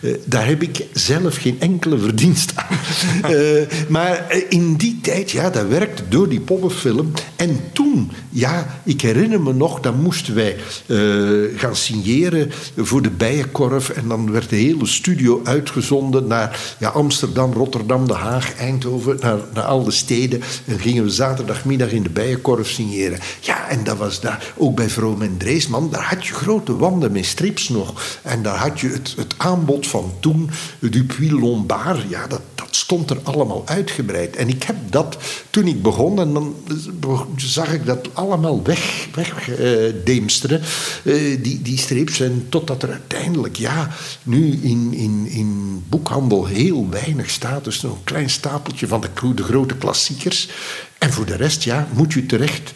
Eh, daar heb ik zelf geen enkele verdienst aan. uh, *laughs* maar eh, in die tijd, ja, dat werkte door die poppenfilm. En toen, ja, ik herinner me nog, dan moesten wij gaan signeren voor de Bijenkorf. En dan werd de hele studio uitgezonden naar ja, Amsterdam, Rotterdam, Den Haag, Eindhoven, naar, naar al de steden. En gingen we zaterdagmiddag in de Bijenkorf signeren. Ja, en dat was daar ook bij Vroom en Dreesman. Daar had je grote wanden met strips nog. En daar had je het, het aanbod van toen, Dupuis Lombard, ja, dat, dat stond er allemaal uitgebreid. En ik heb dat toen ik begon, en dan zag ik dat allemaal weg, wegdeemsteren, uh, die, die strips. En totdat er uiteindelijk, ja, nu in, in, in boekhandel heel weinig staat. Dus een klein stapeltje van de, de grote klassiekers. En voor de rest, ja, moet je terecht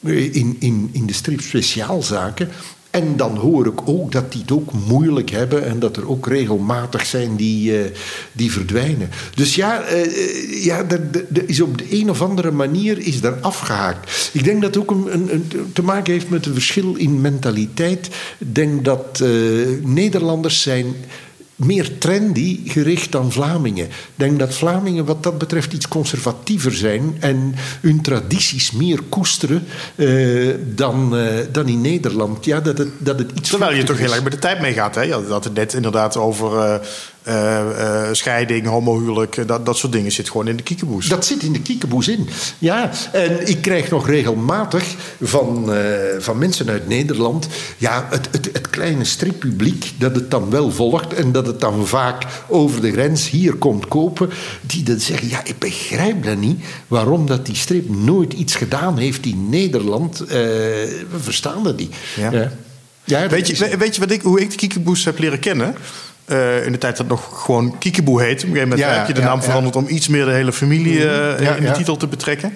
in, in, in de strip speciaalzaken. En dan hoor ik ook dat die het ook moeilijk hebben en dat er ook regelmatig zijn die, uh, die verdwijnen. Dus ja, uh, ja er, is op de een of andere manier is er afgehaakt. Ik denk dat het ook een, een, te maken heeft met een verschil in mentaliteit. Ik denk dat Nederlanders zijn meer trendy gericht dan Vlamingen. Ik denk dat Vlamingen wat dat betreft iets conservatiever zijn en hun tradities meer koesteren uh, dan, uh, dan in Nederland. Ja, dat het, dat het iets Terwijl je toch heel erg met de tijd meegaat. Je had het net inderdaad over uh, uh, scheiding, homohuwelijk, dat, dat soort dingen zit gewoon in de kiekeboes. Dat zit in de kiekeboes in, ja. En ik krijg nog regelmatig van, uh, van mensen uit Nederland... ja, het, het, het kleine strippubliek dat het dan wel volgt... en dat het dan vaak over de grens hier komt kopen... die dan zeggen, ja, ik begrijp dat niet... waarom dat die strip nooit iets gedaan heeft in Nederland. We verstaan dat niet. Ja. ja. ja weet, je, is... weet je wat ik, hoe ik de kiekeboes heb leren kennen... Uh, in de tijd dat nog gewoon Kiekeboe heet. Op een gegeven moment ja, heb je de naam veranderd om iets meer de hele familie uh, in de titel te betrekken.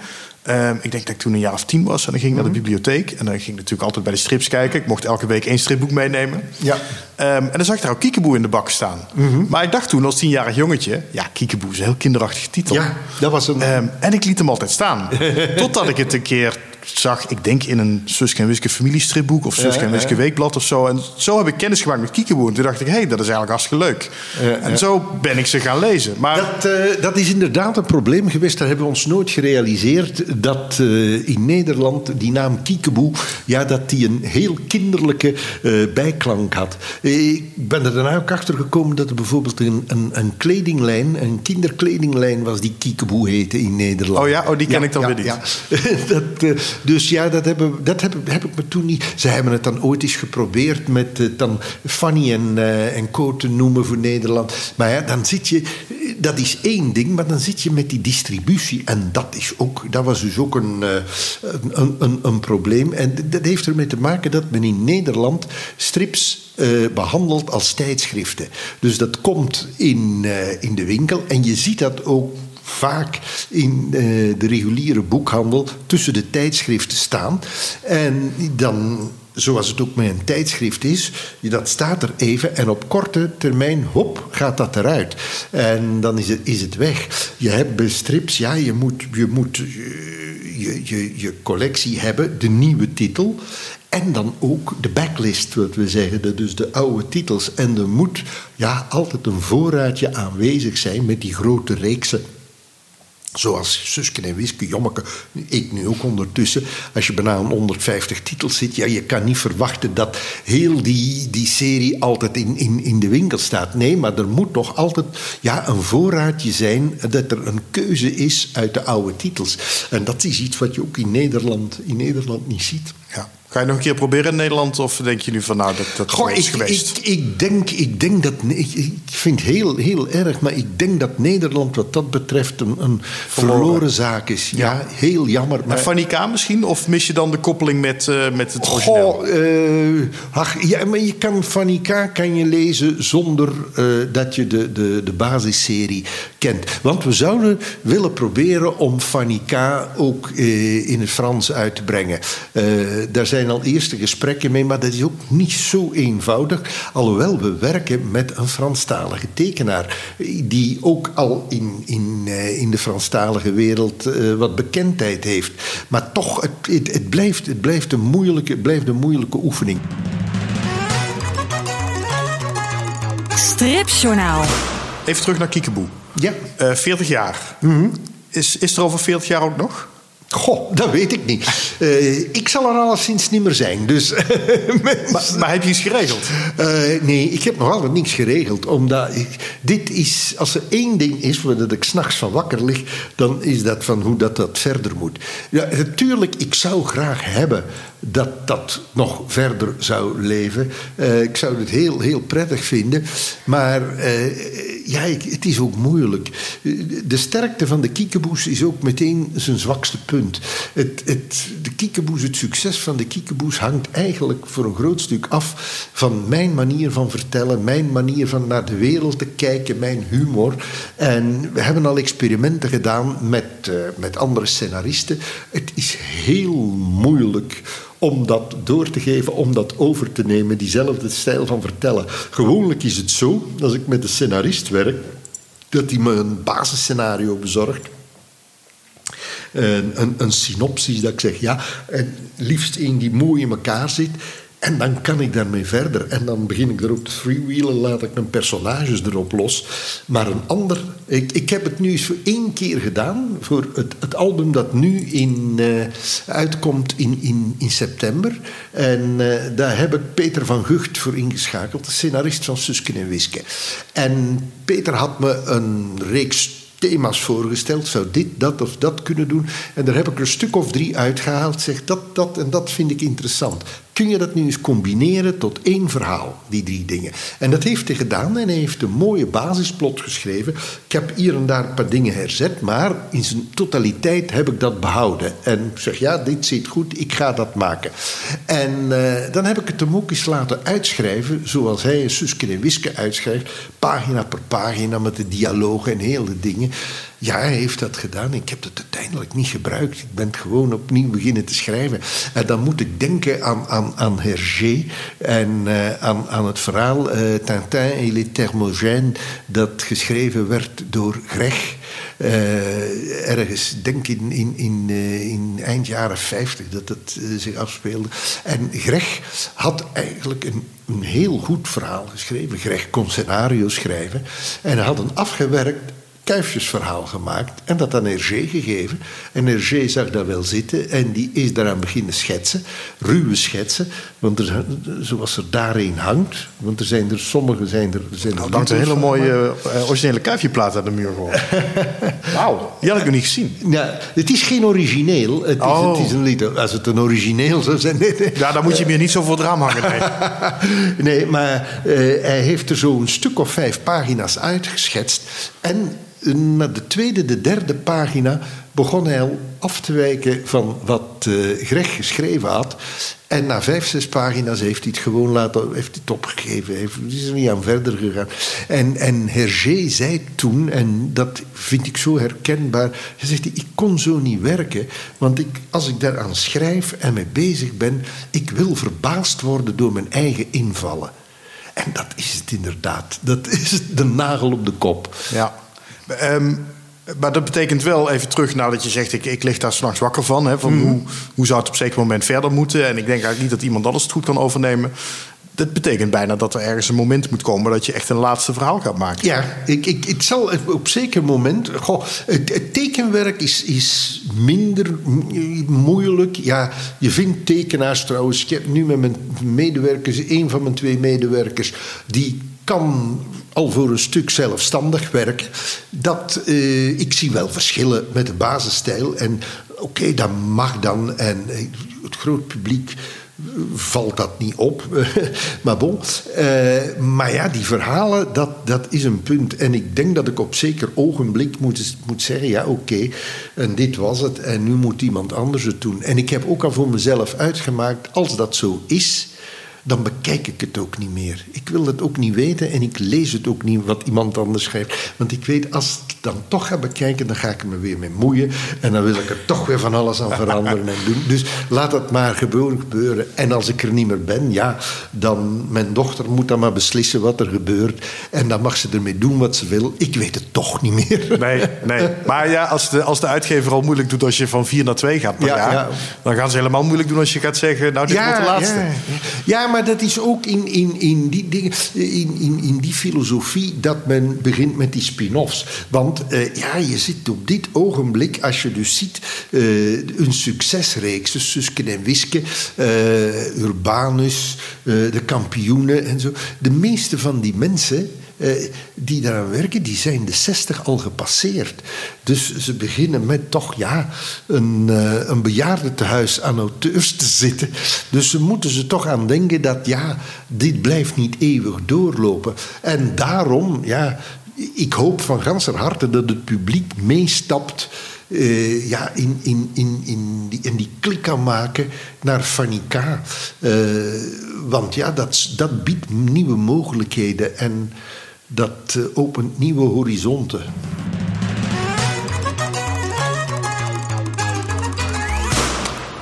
Uh, ik denk dat ik toen een jaar of tien was en dan ging ik naar de bibliotheek. En dan ging ik natuurlijk altijd bij de strips kijken. Ik mocht elke week één stripboek meenemen. Ja. Um, en dan zag ik daar ook Kiekeboe in de bak staan. Mm -hmm. Maar ik dacht toen als tienjarig jongetje... ja, Kiekeboe is een heel kinderachtige titel. Ja, dat was een... Um, en ik liet hem altijd staan. *laughs* Totdat ik het een keer zag, ik denk in een Suske en Wiske familiestripboek of Suske en Wiske weekblad of zo. En zo heb ik kennis gemaakt met Kiekeboe. En toen dacht ik, hé, hey, dat is eigenlijk hartstikke leuk. En zo ben ik ze gaan lezen. Maar... Dat, uh, dat is inderdaad een probleem geweest. Daar hebben we ons nooit gerealiseerd dat uh, in Nederland die naam Kiekeboe, ja, dat die een heel kinderlijke uh, bijklank had. Ik ben er daarna ook achter gekomen dat er bijvoorbeeld een, een, een kledinglijn, een kinderkledinglijn was die Kiekeboe heette in Nederland. Oh ja, oh, die ken ja, ik dan ja, weer niet. Ja. *laughs* dat, dus ja, dat, hebben, dat heb, heb, ik me toen niet. Ze hebben het dan ooit eens geprobeerd met uh, dan Fanny en, uh, en Co te noemen voor Nederland. Maar ja, dan zit je. Dat is één ding, maar dan zit je met die distributie. En dat, is ook, dat was dus ook een, uh, een, een, een probleem. En dat heeft ermee te maken dat men in Nederland strips uh, behandeld als tijdschriften. Dus dat komt in, in de winkel en je ziet dat ook vaak in uh, de reguliere boekhandel tussen de tijdschriften staan. En dan zoals het ook met een tijdschrift is, dat staat er even en op korte termijn, hop, gaat dat eruit. En dan is het, is het weg. Je hebt bij strips, ja, je moet, je, moet je, je, je collectie hebben, de nieuwe titel. En dan ook de backlist, wat we zeggen, dus de oude titels. En er moet ja, altijd een voorraadje aanwezig zijn met die grote reeksen Zoals Susken en Wiske, Jommeke, ik nu ook ondertussen. Als je bijna aan 150 titels zit, ja, je kan niet verwachten dat heel die, die serie altijd in, in, in de winkel staat. Nee, maar er moet toch altijd ja, een voorraadje zijn dat er een keuze is uit de oude titels. En dat is iets wat je ook in Nederland, in Nederland niet ziet. Ja. Ga je nog een keer proberen in Nederland? Of denk je nu van nou, dat, dat Goh, is ik, geweest? Ik, ik, denk, ik denk dat... Ik, ik vind het heel, heel erg, maar ik denk dat Nederland wat dat betreft een, een verloren. verloren zaak is. Ja, ja heel jammer. Maar Fanny K misschien? Of mis je dan de koppeling met, uh, met het origineel? Goh, uh, ach, ja, maar je kan Fanny K kan je lezen zonder uh, dat je de, de, de basisserie kent. Want we zouden willen proberen om Fanny K ook in het Frans uit te brengen. daar zijn al eerste gesprekken mee, maar dat is ook niet zo eenvoudig. Alhoewel we werken met een Franstalige tekenaar, die ook al in, in, uh, in de Franstalige wereld uh, wat bekendheid heeft. Maar toch, het, het, het, blijft, het blijft, een moeilijke, het blijft een moeilijke oefening. Stripjournaal. Even terug naar Kiekeboe. Ja. Uh, 40 jaar. Mm -hmm. is, is er over 40 jaar ook nog? Goh, dat weet ik niet. Uh, ik zal er alleszins niet meer zijn. Dus, *laughs* maar, maar, heb je iets geregeld? Uh, nee, ik heb nog altijd niks geregeld. Omdat ik, dit is, als er één ding is waar dat ik s'nachts van wakker lig, dan is dat van hoe dat, dat verder moet. Ja, natuurlijk, ik zou graag hebben dat dat nog verder zou leven. Uh, ik zou het heel, heel prettig vinden. Maar ja, het is ook moeilijk. De sterkte van de kiekeboes is ook meteen zijn zwakste punt. Het, het, de kiekeboes, het succes van de kiekeboes hangt eigenlijk voor een groot stuk af van mijn manier van vertellen, mijn manier van naar de wereld te kijken, mijn humor. En we hebben al experimenten gedaan met, uh, met andere scenaristen. Het is heel moeilijk om dat door te geven, om dat over te nemen, diezelfde stijl van vertellen. Gewoonlijk is het zo, als ik met een scenarist werk, dat hij me een basisscenario bezorgt. Een, een, een synopsis dat ik zeg, ja, en liefst een die mooi in elkaar zit. En dan kan ik daarmee verder. En dan begin ik erop te freewheelen, laat ik mijn personages erop los. Maar een ander... Ik, ik heb het nu eens voor één keer gedaan. Voor het, het album dat nu in, uh, uitkomt in, in, in september. En uh, daar heb ik Peter van Gucht voor ingeschakeld. De scenarist van Susken en Wiske. En Peter had me een reeks thema's voorgesteld. Zou dit, dat of dat kunnen doen? En daar heb ik er een stuk of drie uitgehaald. Zeg dat, dat en dat vind ik interessant. Kun je dat nu eens combineren tot één verhaal, die drie dingen? En dat heeft hij gedaan en hij heeft een mooie basisplot geschreven. Ik heb hier en daar een paar dingen herzet, maar in zijn totaliteit heb ik dat behouden. En zeg, ja, dit zit goed, ik ga dat maken. En uh, dan heb ik het hem ook eens laten uitschrijven, zoals hij een Suske en Wiske uitschrijft. Pagina per pagina met de dialogen en hele dingen. Ja, hij heeft dat gedaan. Ik heb het uiteindelijk niet gebruikt. Ik ben gewoon opnieuw beginnen te schrijven. En dan moet ik denken aan, aan, aan Hergé en uh, aan, aan het verhaal uh, Tintin et les Thermogènes, dat geschreven werd door Greg. Uh, ergens, denk in, in, in, in eind jaren 50 dat het zich afspeelde. En Greg had eigenlijk een, een heel goed verhaal geschreven. Greg kon scenario schrijven. En hij had een afgewerkt kuifjesverhaal gemaakt en dat aan Hergé gegeven. En Hergé zag dat wel zitten en die is daaraan beginnen schetsen, ruwe schetsen, want er, zoals er daarin hangt, want er zijn er sommige zijn er. Zijn er nou, hangt een hele mooie uh, originele kuifjeplaat aan de muur gewoon. *laughs* Wauw, die had ik nog niet gezien. Ja, het is geen origineel, het is, oh. het is een lied. Als het een origineel zou zijn. Nee, nee. Ja, dan moet je hier niet zo voor het raam hangen. Nee, *laughs* nee maar uh, hij heeft er zo een stuk of vijf pagina's uitgeschetst en na de tweede, de derde pagina begon hij al af te wijken van wat uh, Greg geschreven had. En na vijf, zes pagina's heeft hij het gewoon laten, heeft hij het opgegeven. Heeft, is er niet aan verder gegaan. En, en Hergé zei toen, en dat vind ik zo herkenbaar. Hij zegt, ik kon zo niet werken. Want ik, als ik daaraan schrijf en mee bezig ben, ik wil verbaasd worden door mijn eigen invallen. En dat is het inderdaad. Dat is de nagel op de kop. Ja. Um, maar dat betekent wel, even terug naar dat je zegt... ik, ik lig daar s'nachts wakker van. Hè, van mm. hoe, hoe zou het op een zeker moment verder moeten? En ik denk eigenlijk niet dat iemand anders het goed kan overnemen. Dat betekent bijna dat er ergens een moment moet komen... dat je echt een laatste verhaal gaat maken. Ja, ik, ik, het zal op zeker moment... Goh, het, het, tekenwerk is, is minder moeilijk. Ja, je vindt tekenaars trouwens. Ik heb nu met mijn medewerkers... een van mijn twee medewerkers... die kan al voor een stuk zelfstandig werken. Dat, uh, ik zie wel verschillen met de basisstijl. En oké, dat mag dan. En uh, het groot publiek valt dat niet op. *laughs* maar bon. Maar ja, die verhalen, dat, dat is een punt. En ik denk dat ik op zeker ogenblik moet, moet zeggen: ja, oké, en dit was het. En nu moet iemand anders het doen. En ik heb ook al voor mezelf uitgemaakt: als dat zo is dan bekijk ik het ook niet meer. Ik wil het ook niet weten en ik lees het ook niet wat iemand anders schrijft. Want ik weet, als ik het dan toch ga bekijken, dan ga ik me weer mee moeien. En dan wil ik er toch weer van alles aan *laughs* veranderen en doen. Dus laat het maar gebeuren, gebeuren. En als ik er niet meer ben, ja, dan mijn dochter moet dan maar beslissen wat er gebeurt. En dan mag ze ermee doen wat ze wil. Ik weet het toch niet meer. Nee, nee. *laughs* Maar ja, als de, als de uitgever al moeilijk doet als je van vier naar twee gaat per ja, jaar, ja. dan gaan ze helemaal moeilijk doen als je gaat zeggen, nou, dit ja, wordt de laatste. Ja, ja maar dat is ook in, in, in, die, dingen, in, in, in die filosofie dat men begint met die spin-offs. Want uh, ja, je zit op dit ogenblik, als je dus ziet, uh, een succesreeks, dus Susken en Wiske, uh, Urbanus, de kampioenen en zo. De meeste van die mensen uh, die daaraan werken, die zijn de 60 al gepasseerd. Dus ze beginnen met toch ja, een, uh, een bejaardentehuis aan auteurs te zitten. Dus ze moeten ze toch aan denken dat ja, dit blijft niet eeuwig doorlopen. En daarom, ja, ik hoop van ganser harte dat het publiek meestapt uh, ja, in, in, in, in, die, in die klik kan maken naar Fanica. Want ja, dat, dat biedt nieuwe mogelijkheden en dat uh, opent nieuwe horizonten.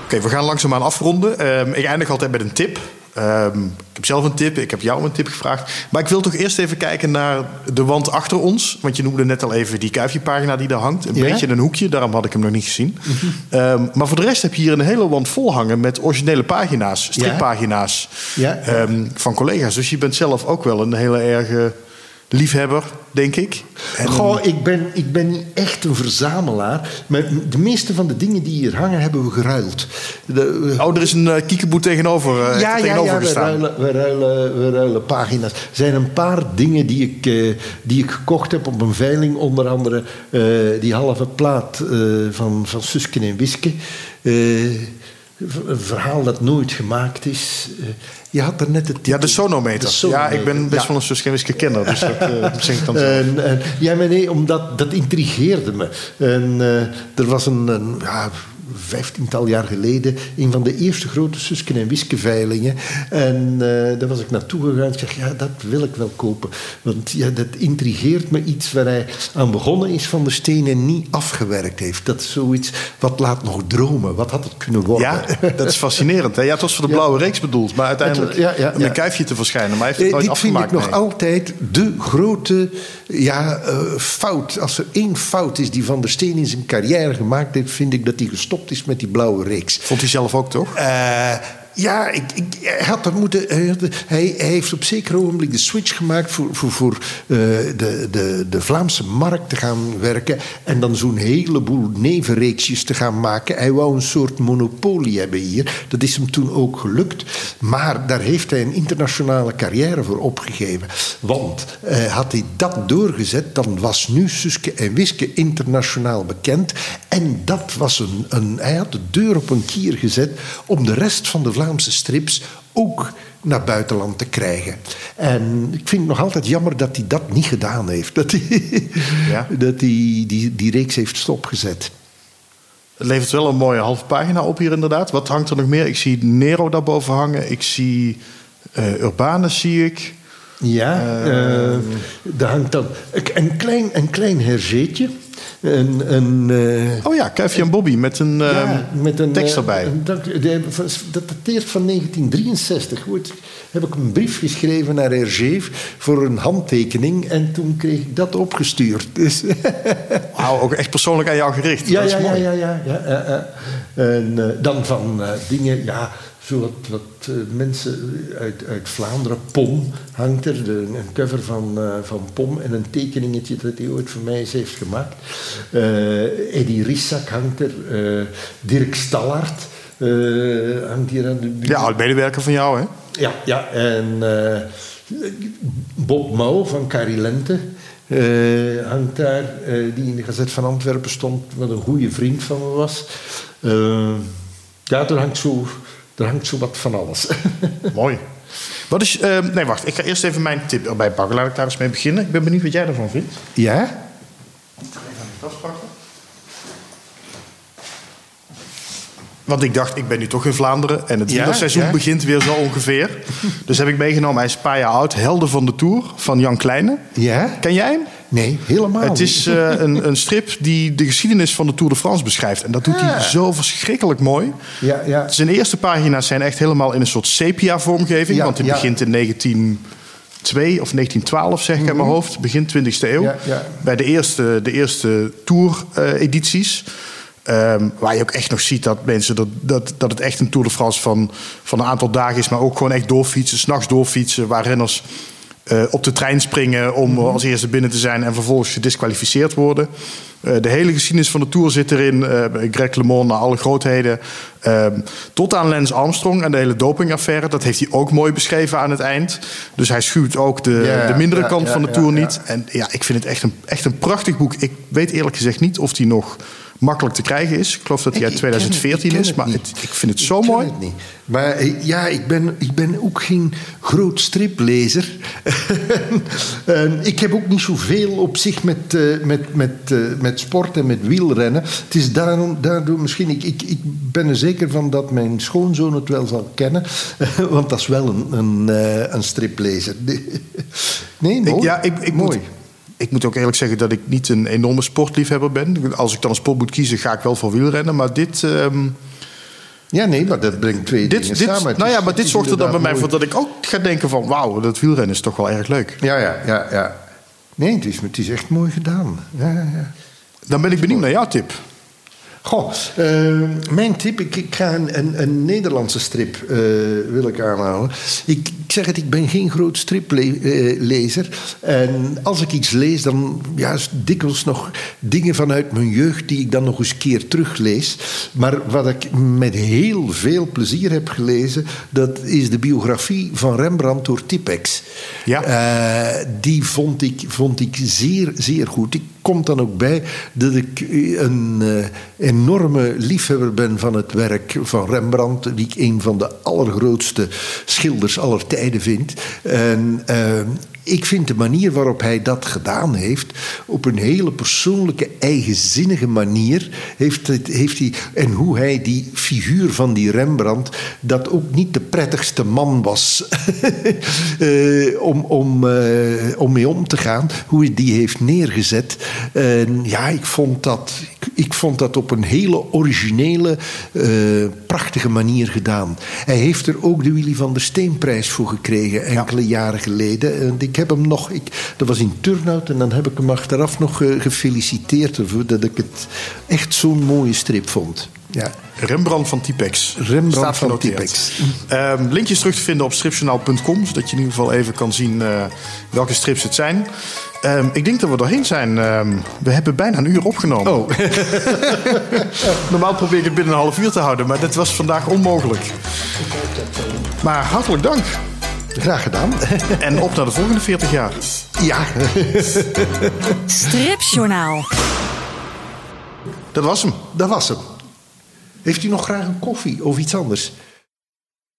Oké, okay, we gaan langzaamaan afronden. Um, ik eindig altijd met een tip. Um, ik heb zelf een tip, ik heb jou een tip gevraagd. Maar ik wil toch eerst even kijken naar de wand achter ons. Want je noemde net al even die kuifjepagina die daar hangt. Een ja? beetje in een hoekje, daarom had ik hem nog niet gezien. Mm -hmm. um, maar voor de rest heb je hier een hele wand vol hangen met originele pagina's, strippagina's ja? Ja, van collega's. Dus je bent zelf ook wel een hele erge liefhebber, denk ik. En... Goh, ik ben, ik ben niet echt een verzamelaar. Maar de meeste van de dingen die hier hangen, hebben we geruild. De. Oh, er is een uh, kiekeboe tegenover, uh, ja, tegenover ja, ja. We ruilen, we, ruilen, we ruilen pagina's. Er zijn een paar dingen die ik, uh, die ik gekocht heb op een veiling. Onder andere die halve plaat van, van Susken en Wiske. Een verhaal dat nooit gemaakt is. Je had er net het Ja, de sonometer. De sonometer. Ja, ik ben best wel een Suske kenner. Dus dat uh, zeg ik dan zo. En, en, ja, maar nee, omdat dat intrigeerde me. En uh, er was een, een ja, vijftiental jaar geleden een van de eerste grote Susken en Wiske veilingen. En uh, daar was ik naartoe gegaan en zeg, ja, dat wil ik wel kopen. Want ja, dat intrigeert me iets waar hij aan begonnen is van de steen en niet afgewerkt heeft. Dat is zoiets wat laat nog dromen. Wat had het kunnen worden? Ja, dat is fascinerend. Hè? Ja, het was voor de blauwe reeks bedoeld, maar uiteindelijk ja, ja, om een kuifje te verschijnen. Maar hij heeft het nooit Dit afgemaakt. vind ik nog nee. altijd de grote ja, uh, fout. Als er één fout is die Van der Steen in zijn carrière gemaakt heeft, vind ik dat hij gestopt is met die blauwe reeks. Vond hij zelf ook, toch? Uh, ja, ik, ik, hij had dat moeten. Hij, heeft op zeker ogenblik de switch gemaakt voor, voor, voor uh, de, de, de Vlaamse markt te gaan werken. En dan zo'n heleboel nevenreeksjes te gaan maken. Hij wou een soort monopolie hebben hier. Dat is hem toen ook gelukt. Maar daar heeft hij een internationale carrière voor opgegeven. Want uh, had hij dat doorgezet, dan was nu Suske en Wiske internationaal bekend. En dat was een, een. Hij had de deur op een kier gezet om de rest van de Vlaamse strips ook naar buitenland te krijgen. En ik vind het nog altijd jammer dat hij dat niet gedaan heeft. Dat hij, ja. dat hij die, die reeks heeft stopgezet. Het levert wel een mooie halve pagina op hier inderdaad. Wat hangt er nog meer? Ik zie Nero daarboven hangen. Ik zie uh, Urbanus, zie ik. Ja, uh, uh, daar hangt dan een klein, een klein herzeetje. Een, een, uh, oh ja, Kuifje en Bobby met een, ja, met een tekst erbij. Uh, dat, dat dateert van 1963. Goed, heb ik een brief geschreven naar Hergé voor een handtekening. En toen kreeg ik dat opgestuurd. *laughs* Dus Wauw, ook echt persoonlijk aan jou gericht. Ja, ja, ja, ja, ja, ja. En dan van dingen, ja zo wat, wat uh, mensen uit, uit Vlaanderen. Pom hangt er, de, een cover van, uh, van Pom en een tekeningetje dat hij ooit voor mij eens heeft gemaakt. Uh, Eddie Rissak hangt er, Dirk Stallard hangt hier aan de buurt. Ja, oud-medewerker van jou, hè? Ja, ja en Bob Mouw van Carrie Lente. hangt daar, die in de Gazet van Antwerpen stond, wat een goede vriend van me was. ja, er hangt zo er hangt zo wat van alles. *laughs* Mooi. Wat is, uh, nee, wacht. Ik ga eerst even mijn tip erbij pakken. Laat ik daar eens mee beginnen. Ik ben benieuwd wat jij ervan vindt. Ja? Ik ga even mijn tas pakken. Want ik dacht, ik ben nu toch in Vlaanderen. En het Ja, wielerseizoen ja. begint weer zo ongeveer. *laughs* Dus heb ik meegenomen, hij is een paar jaar oud. Helden van de Tour van Jan Kleine. Ja? Ken jij hem? Nee, helemaal Het is eh, een, een strip die de geschiedenis van de Tour de France beschrijft. En dat doet hij Ah. zo verschrikkelijk mooi. Ja, ja. Zijn eerste pagina's zijn echt helemaal in een soort sepia-vormgeving. Ja, want het ja. begint in 1902 of 1912, zeg ik uit mijn hoofd. Begin 20e eeuw. Mhm. Ja, ja. Bij de eerste, de eerste Tour-edities. Ehm, waar je ook echt nog ziet dat mensen dat, dat, dat het echt een Tour de France van, van een aantal dagen is. Maar ook gewoon echt doorfietsen, s'nachts doorfietsen. Waar renners eh, op de trein springen om Mhm. als eerste binnen te zijn. En vervolgens gedisqualificeerd worden. Eh, de hele geschiedenis van de Tour zit erin. eh Greg LeMond naar alle grootheden. Ehm, tot aan Lance Armstrong en de hele dopingaffaire. Dat heeft hij ook mooi beschreven aan het eind. Dus hij schuwt ook de, de mindere ja, kant ja, van de Tour ja. niet. En ja, ik vind het echt een, echt een prachtig boek. Ik weet eerlijk gezegd niet of die nog makkelijk te krijgen is. Ik geloof dat hij uit Ik- ik ken het- 2014 ik ken is, maar het- ik vind het Ik zo ken mooi. het niet. Maar eh, ja, ik ben, ik ben ook geen groot striplezer. *laughs* En ik heb ook niet zoveel op zich met, eh, met, met, eh, met sport en met wielrennen. Het is daarom, daardoor misschien... Ik, ik, ik ben er zeker van dat mijn schoonzoon het wel zal kennen. *laughs* Want dat is wel een, een, eh, een striplezer. *laughs* Nee, mooi. Ik, ja, ik, ik, mooi. Moet, ik moet ook eerlijk zeggen dat ik niet een enorme sportliefhebber ben. Als ik dan een sport moet kiezen, ga ik wel voor wielrennen. Maar dit, ehm, Ja, nee, maar dat brengt twee dit, dingen dit, samen. Nou ja, maar dit zorgt er dan bij mij voor dat ik ook ga denken van... wauw, dat wielrennen is toch wel erg leuk. Ja, ja, ja, ja. Nee, het is, het is echt mooi gedaan. Ja, ja, ja. Dan ben ik benieuwd naar jouw tip. Goh, eh, mijn tip, ik, ik ga een, een, een Nederlandse strip eh, wil ik aanhalen. Ik, ik zeg het, ik ben geen groot striplezer. en als ik iets lees, dan ja, dikwijls nog dingen vanuit mijn jeugd die ik dan nog eens een keer teruglees. Maar wat ik met heel veel plezier heb gelezen, dat is de biografie van Rembrandt door Tipex. Ja. Eh, die vond ik, vond ik zeer, zeer goed. Ik kom dan ook bij dat ik een eh, enorme liefhebber ben van het werk van Rembrandt, die ik een van de allergrootste schilders aller tijden vind. En eh, ik vind de manier waarop hij dat gedaan heeft, op een hele persoonlijke, eigenzinnige manier, heeft, het, heeft hij, en hoe hij die figuur van die Rembrandt, dat ook niet de prettigste man was *laughs* eh, om, om, eh, om mee om te gaan, hoe hij die heeft neergezet. En ja, ik vond dat, ik, ik vond dat op een hele originele, eh, prachtige manier gedaan. Hij heeft er ook de Willy van der Steenprijs voor gekregen enkele jaren geleden. En ik heb hem nog, ik, dat was in Turnhout en dan heb ik hem achteraf nog eh, gefeliciteerd ervoor dat ik het echt zo'n mooie strip vond. Ja. Rembrandt van Tipex. Rembrandt Staat van. Tipex. Ehm, linkjes terug te vinden op stripjournaal.com, zodat je in ieder geval even kan zien eh, welke strips het zijn. Ehm, ik denk dat we doorheen zijn. Ehm, we hebben bijna een uur opgenomen. Oh, *laughs* Normaal probeer ik het binnen een half uur te houden, maar dat was vandaag onmogelijk. Maar hartelijk dank. Graag gedaan. *laughs* En op naar de volgende 40 jaar. ja. *laughs* Stripjournaal. Dat was hem. Dat was hem. Heeft u nog graag een koffie of iets anders?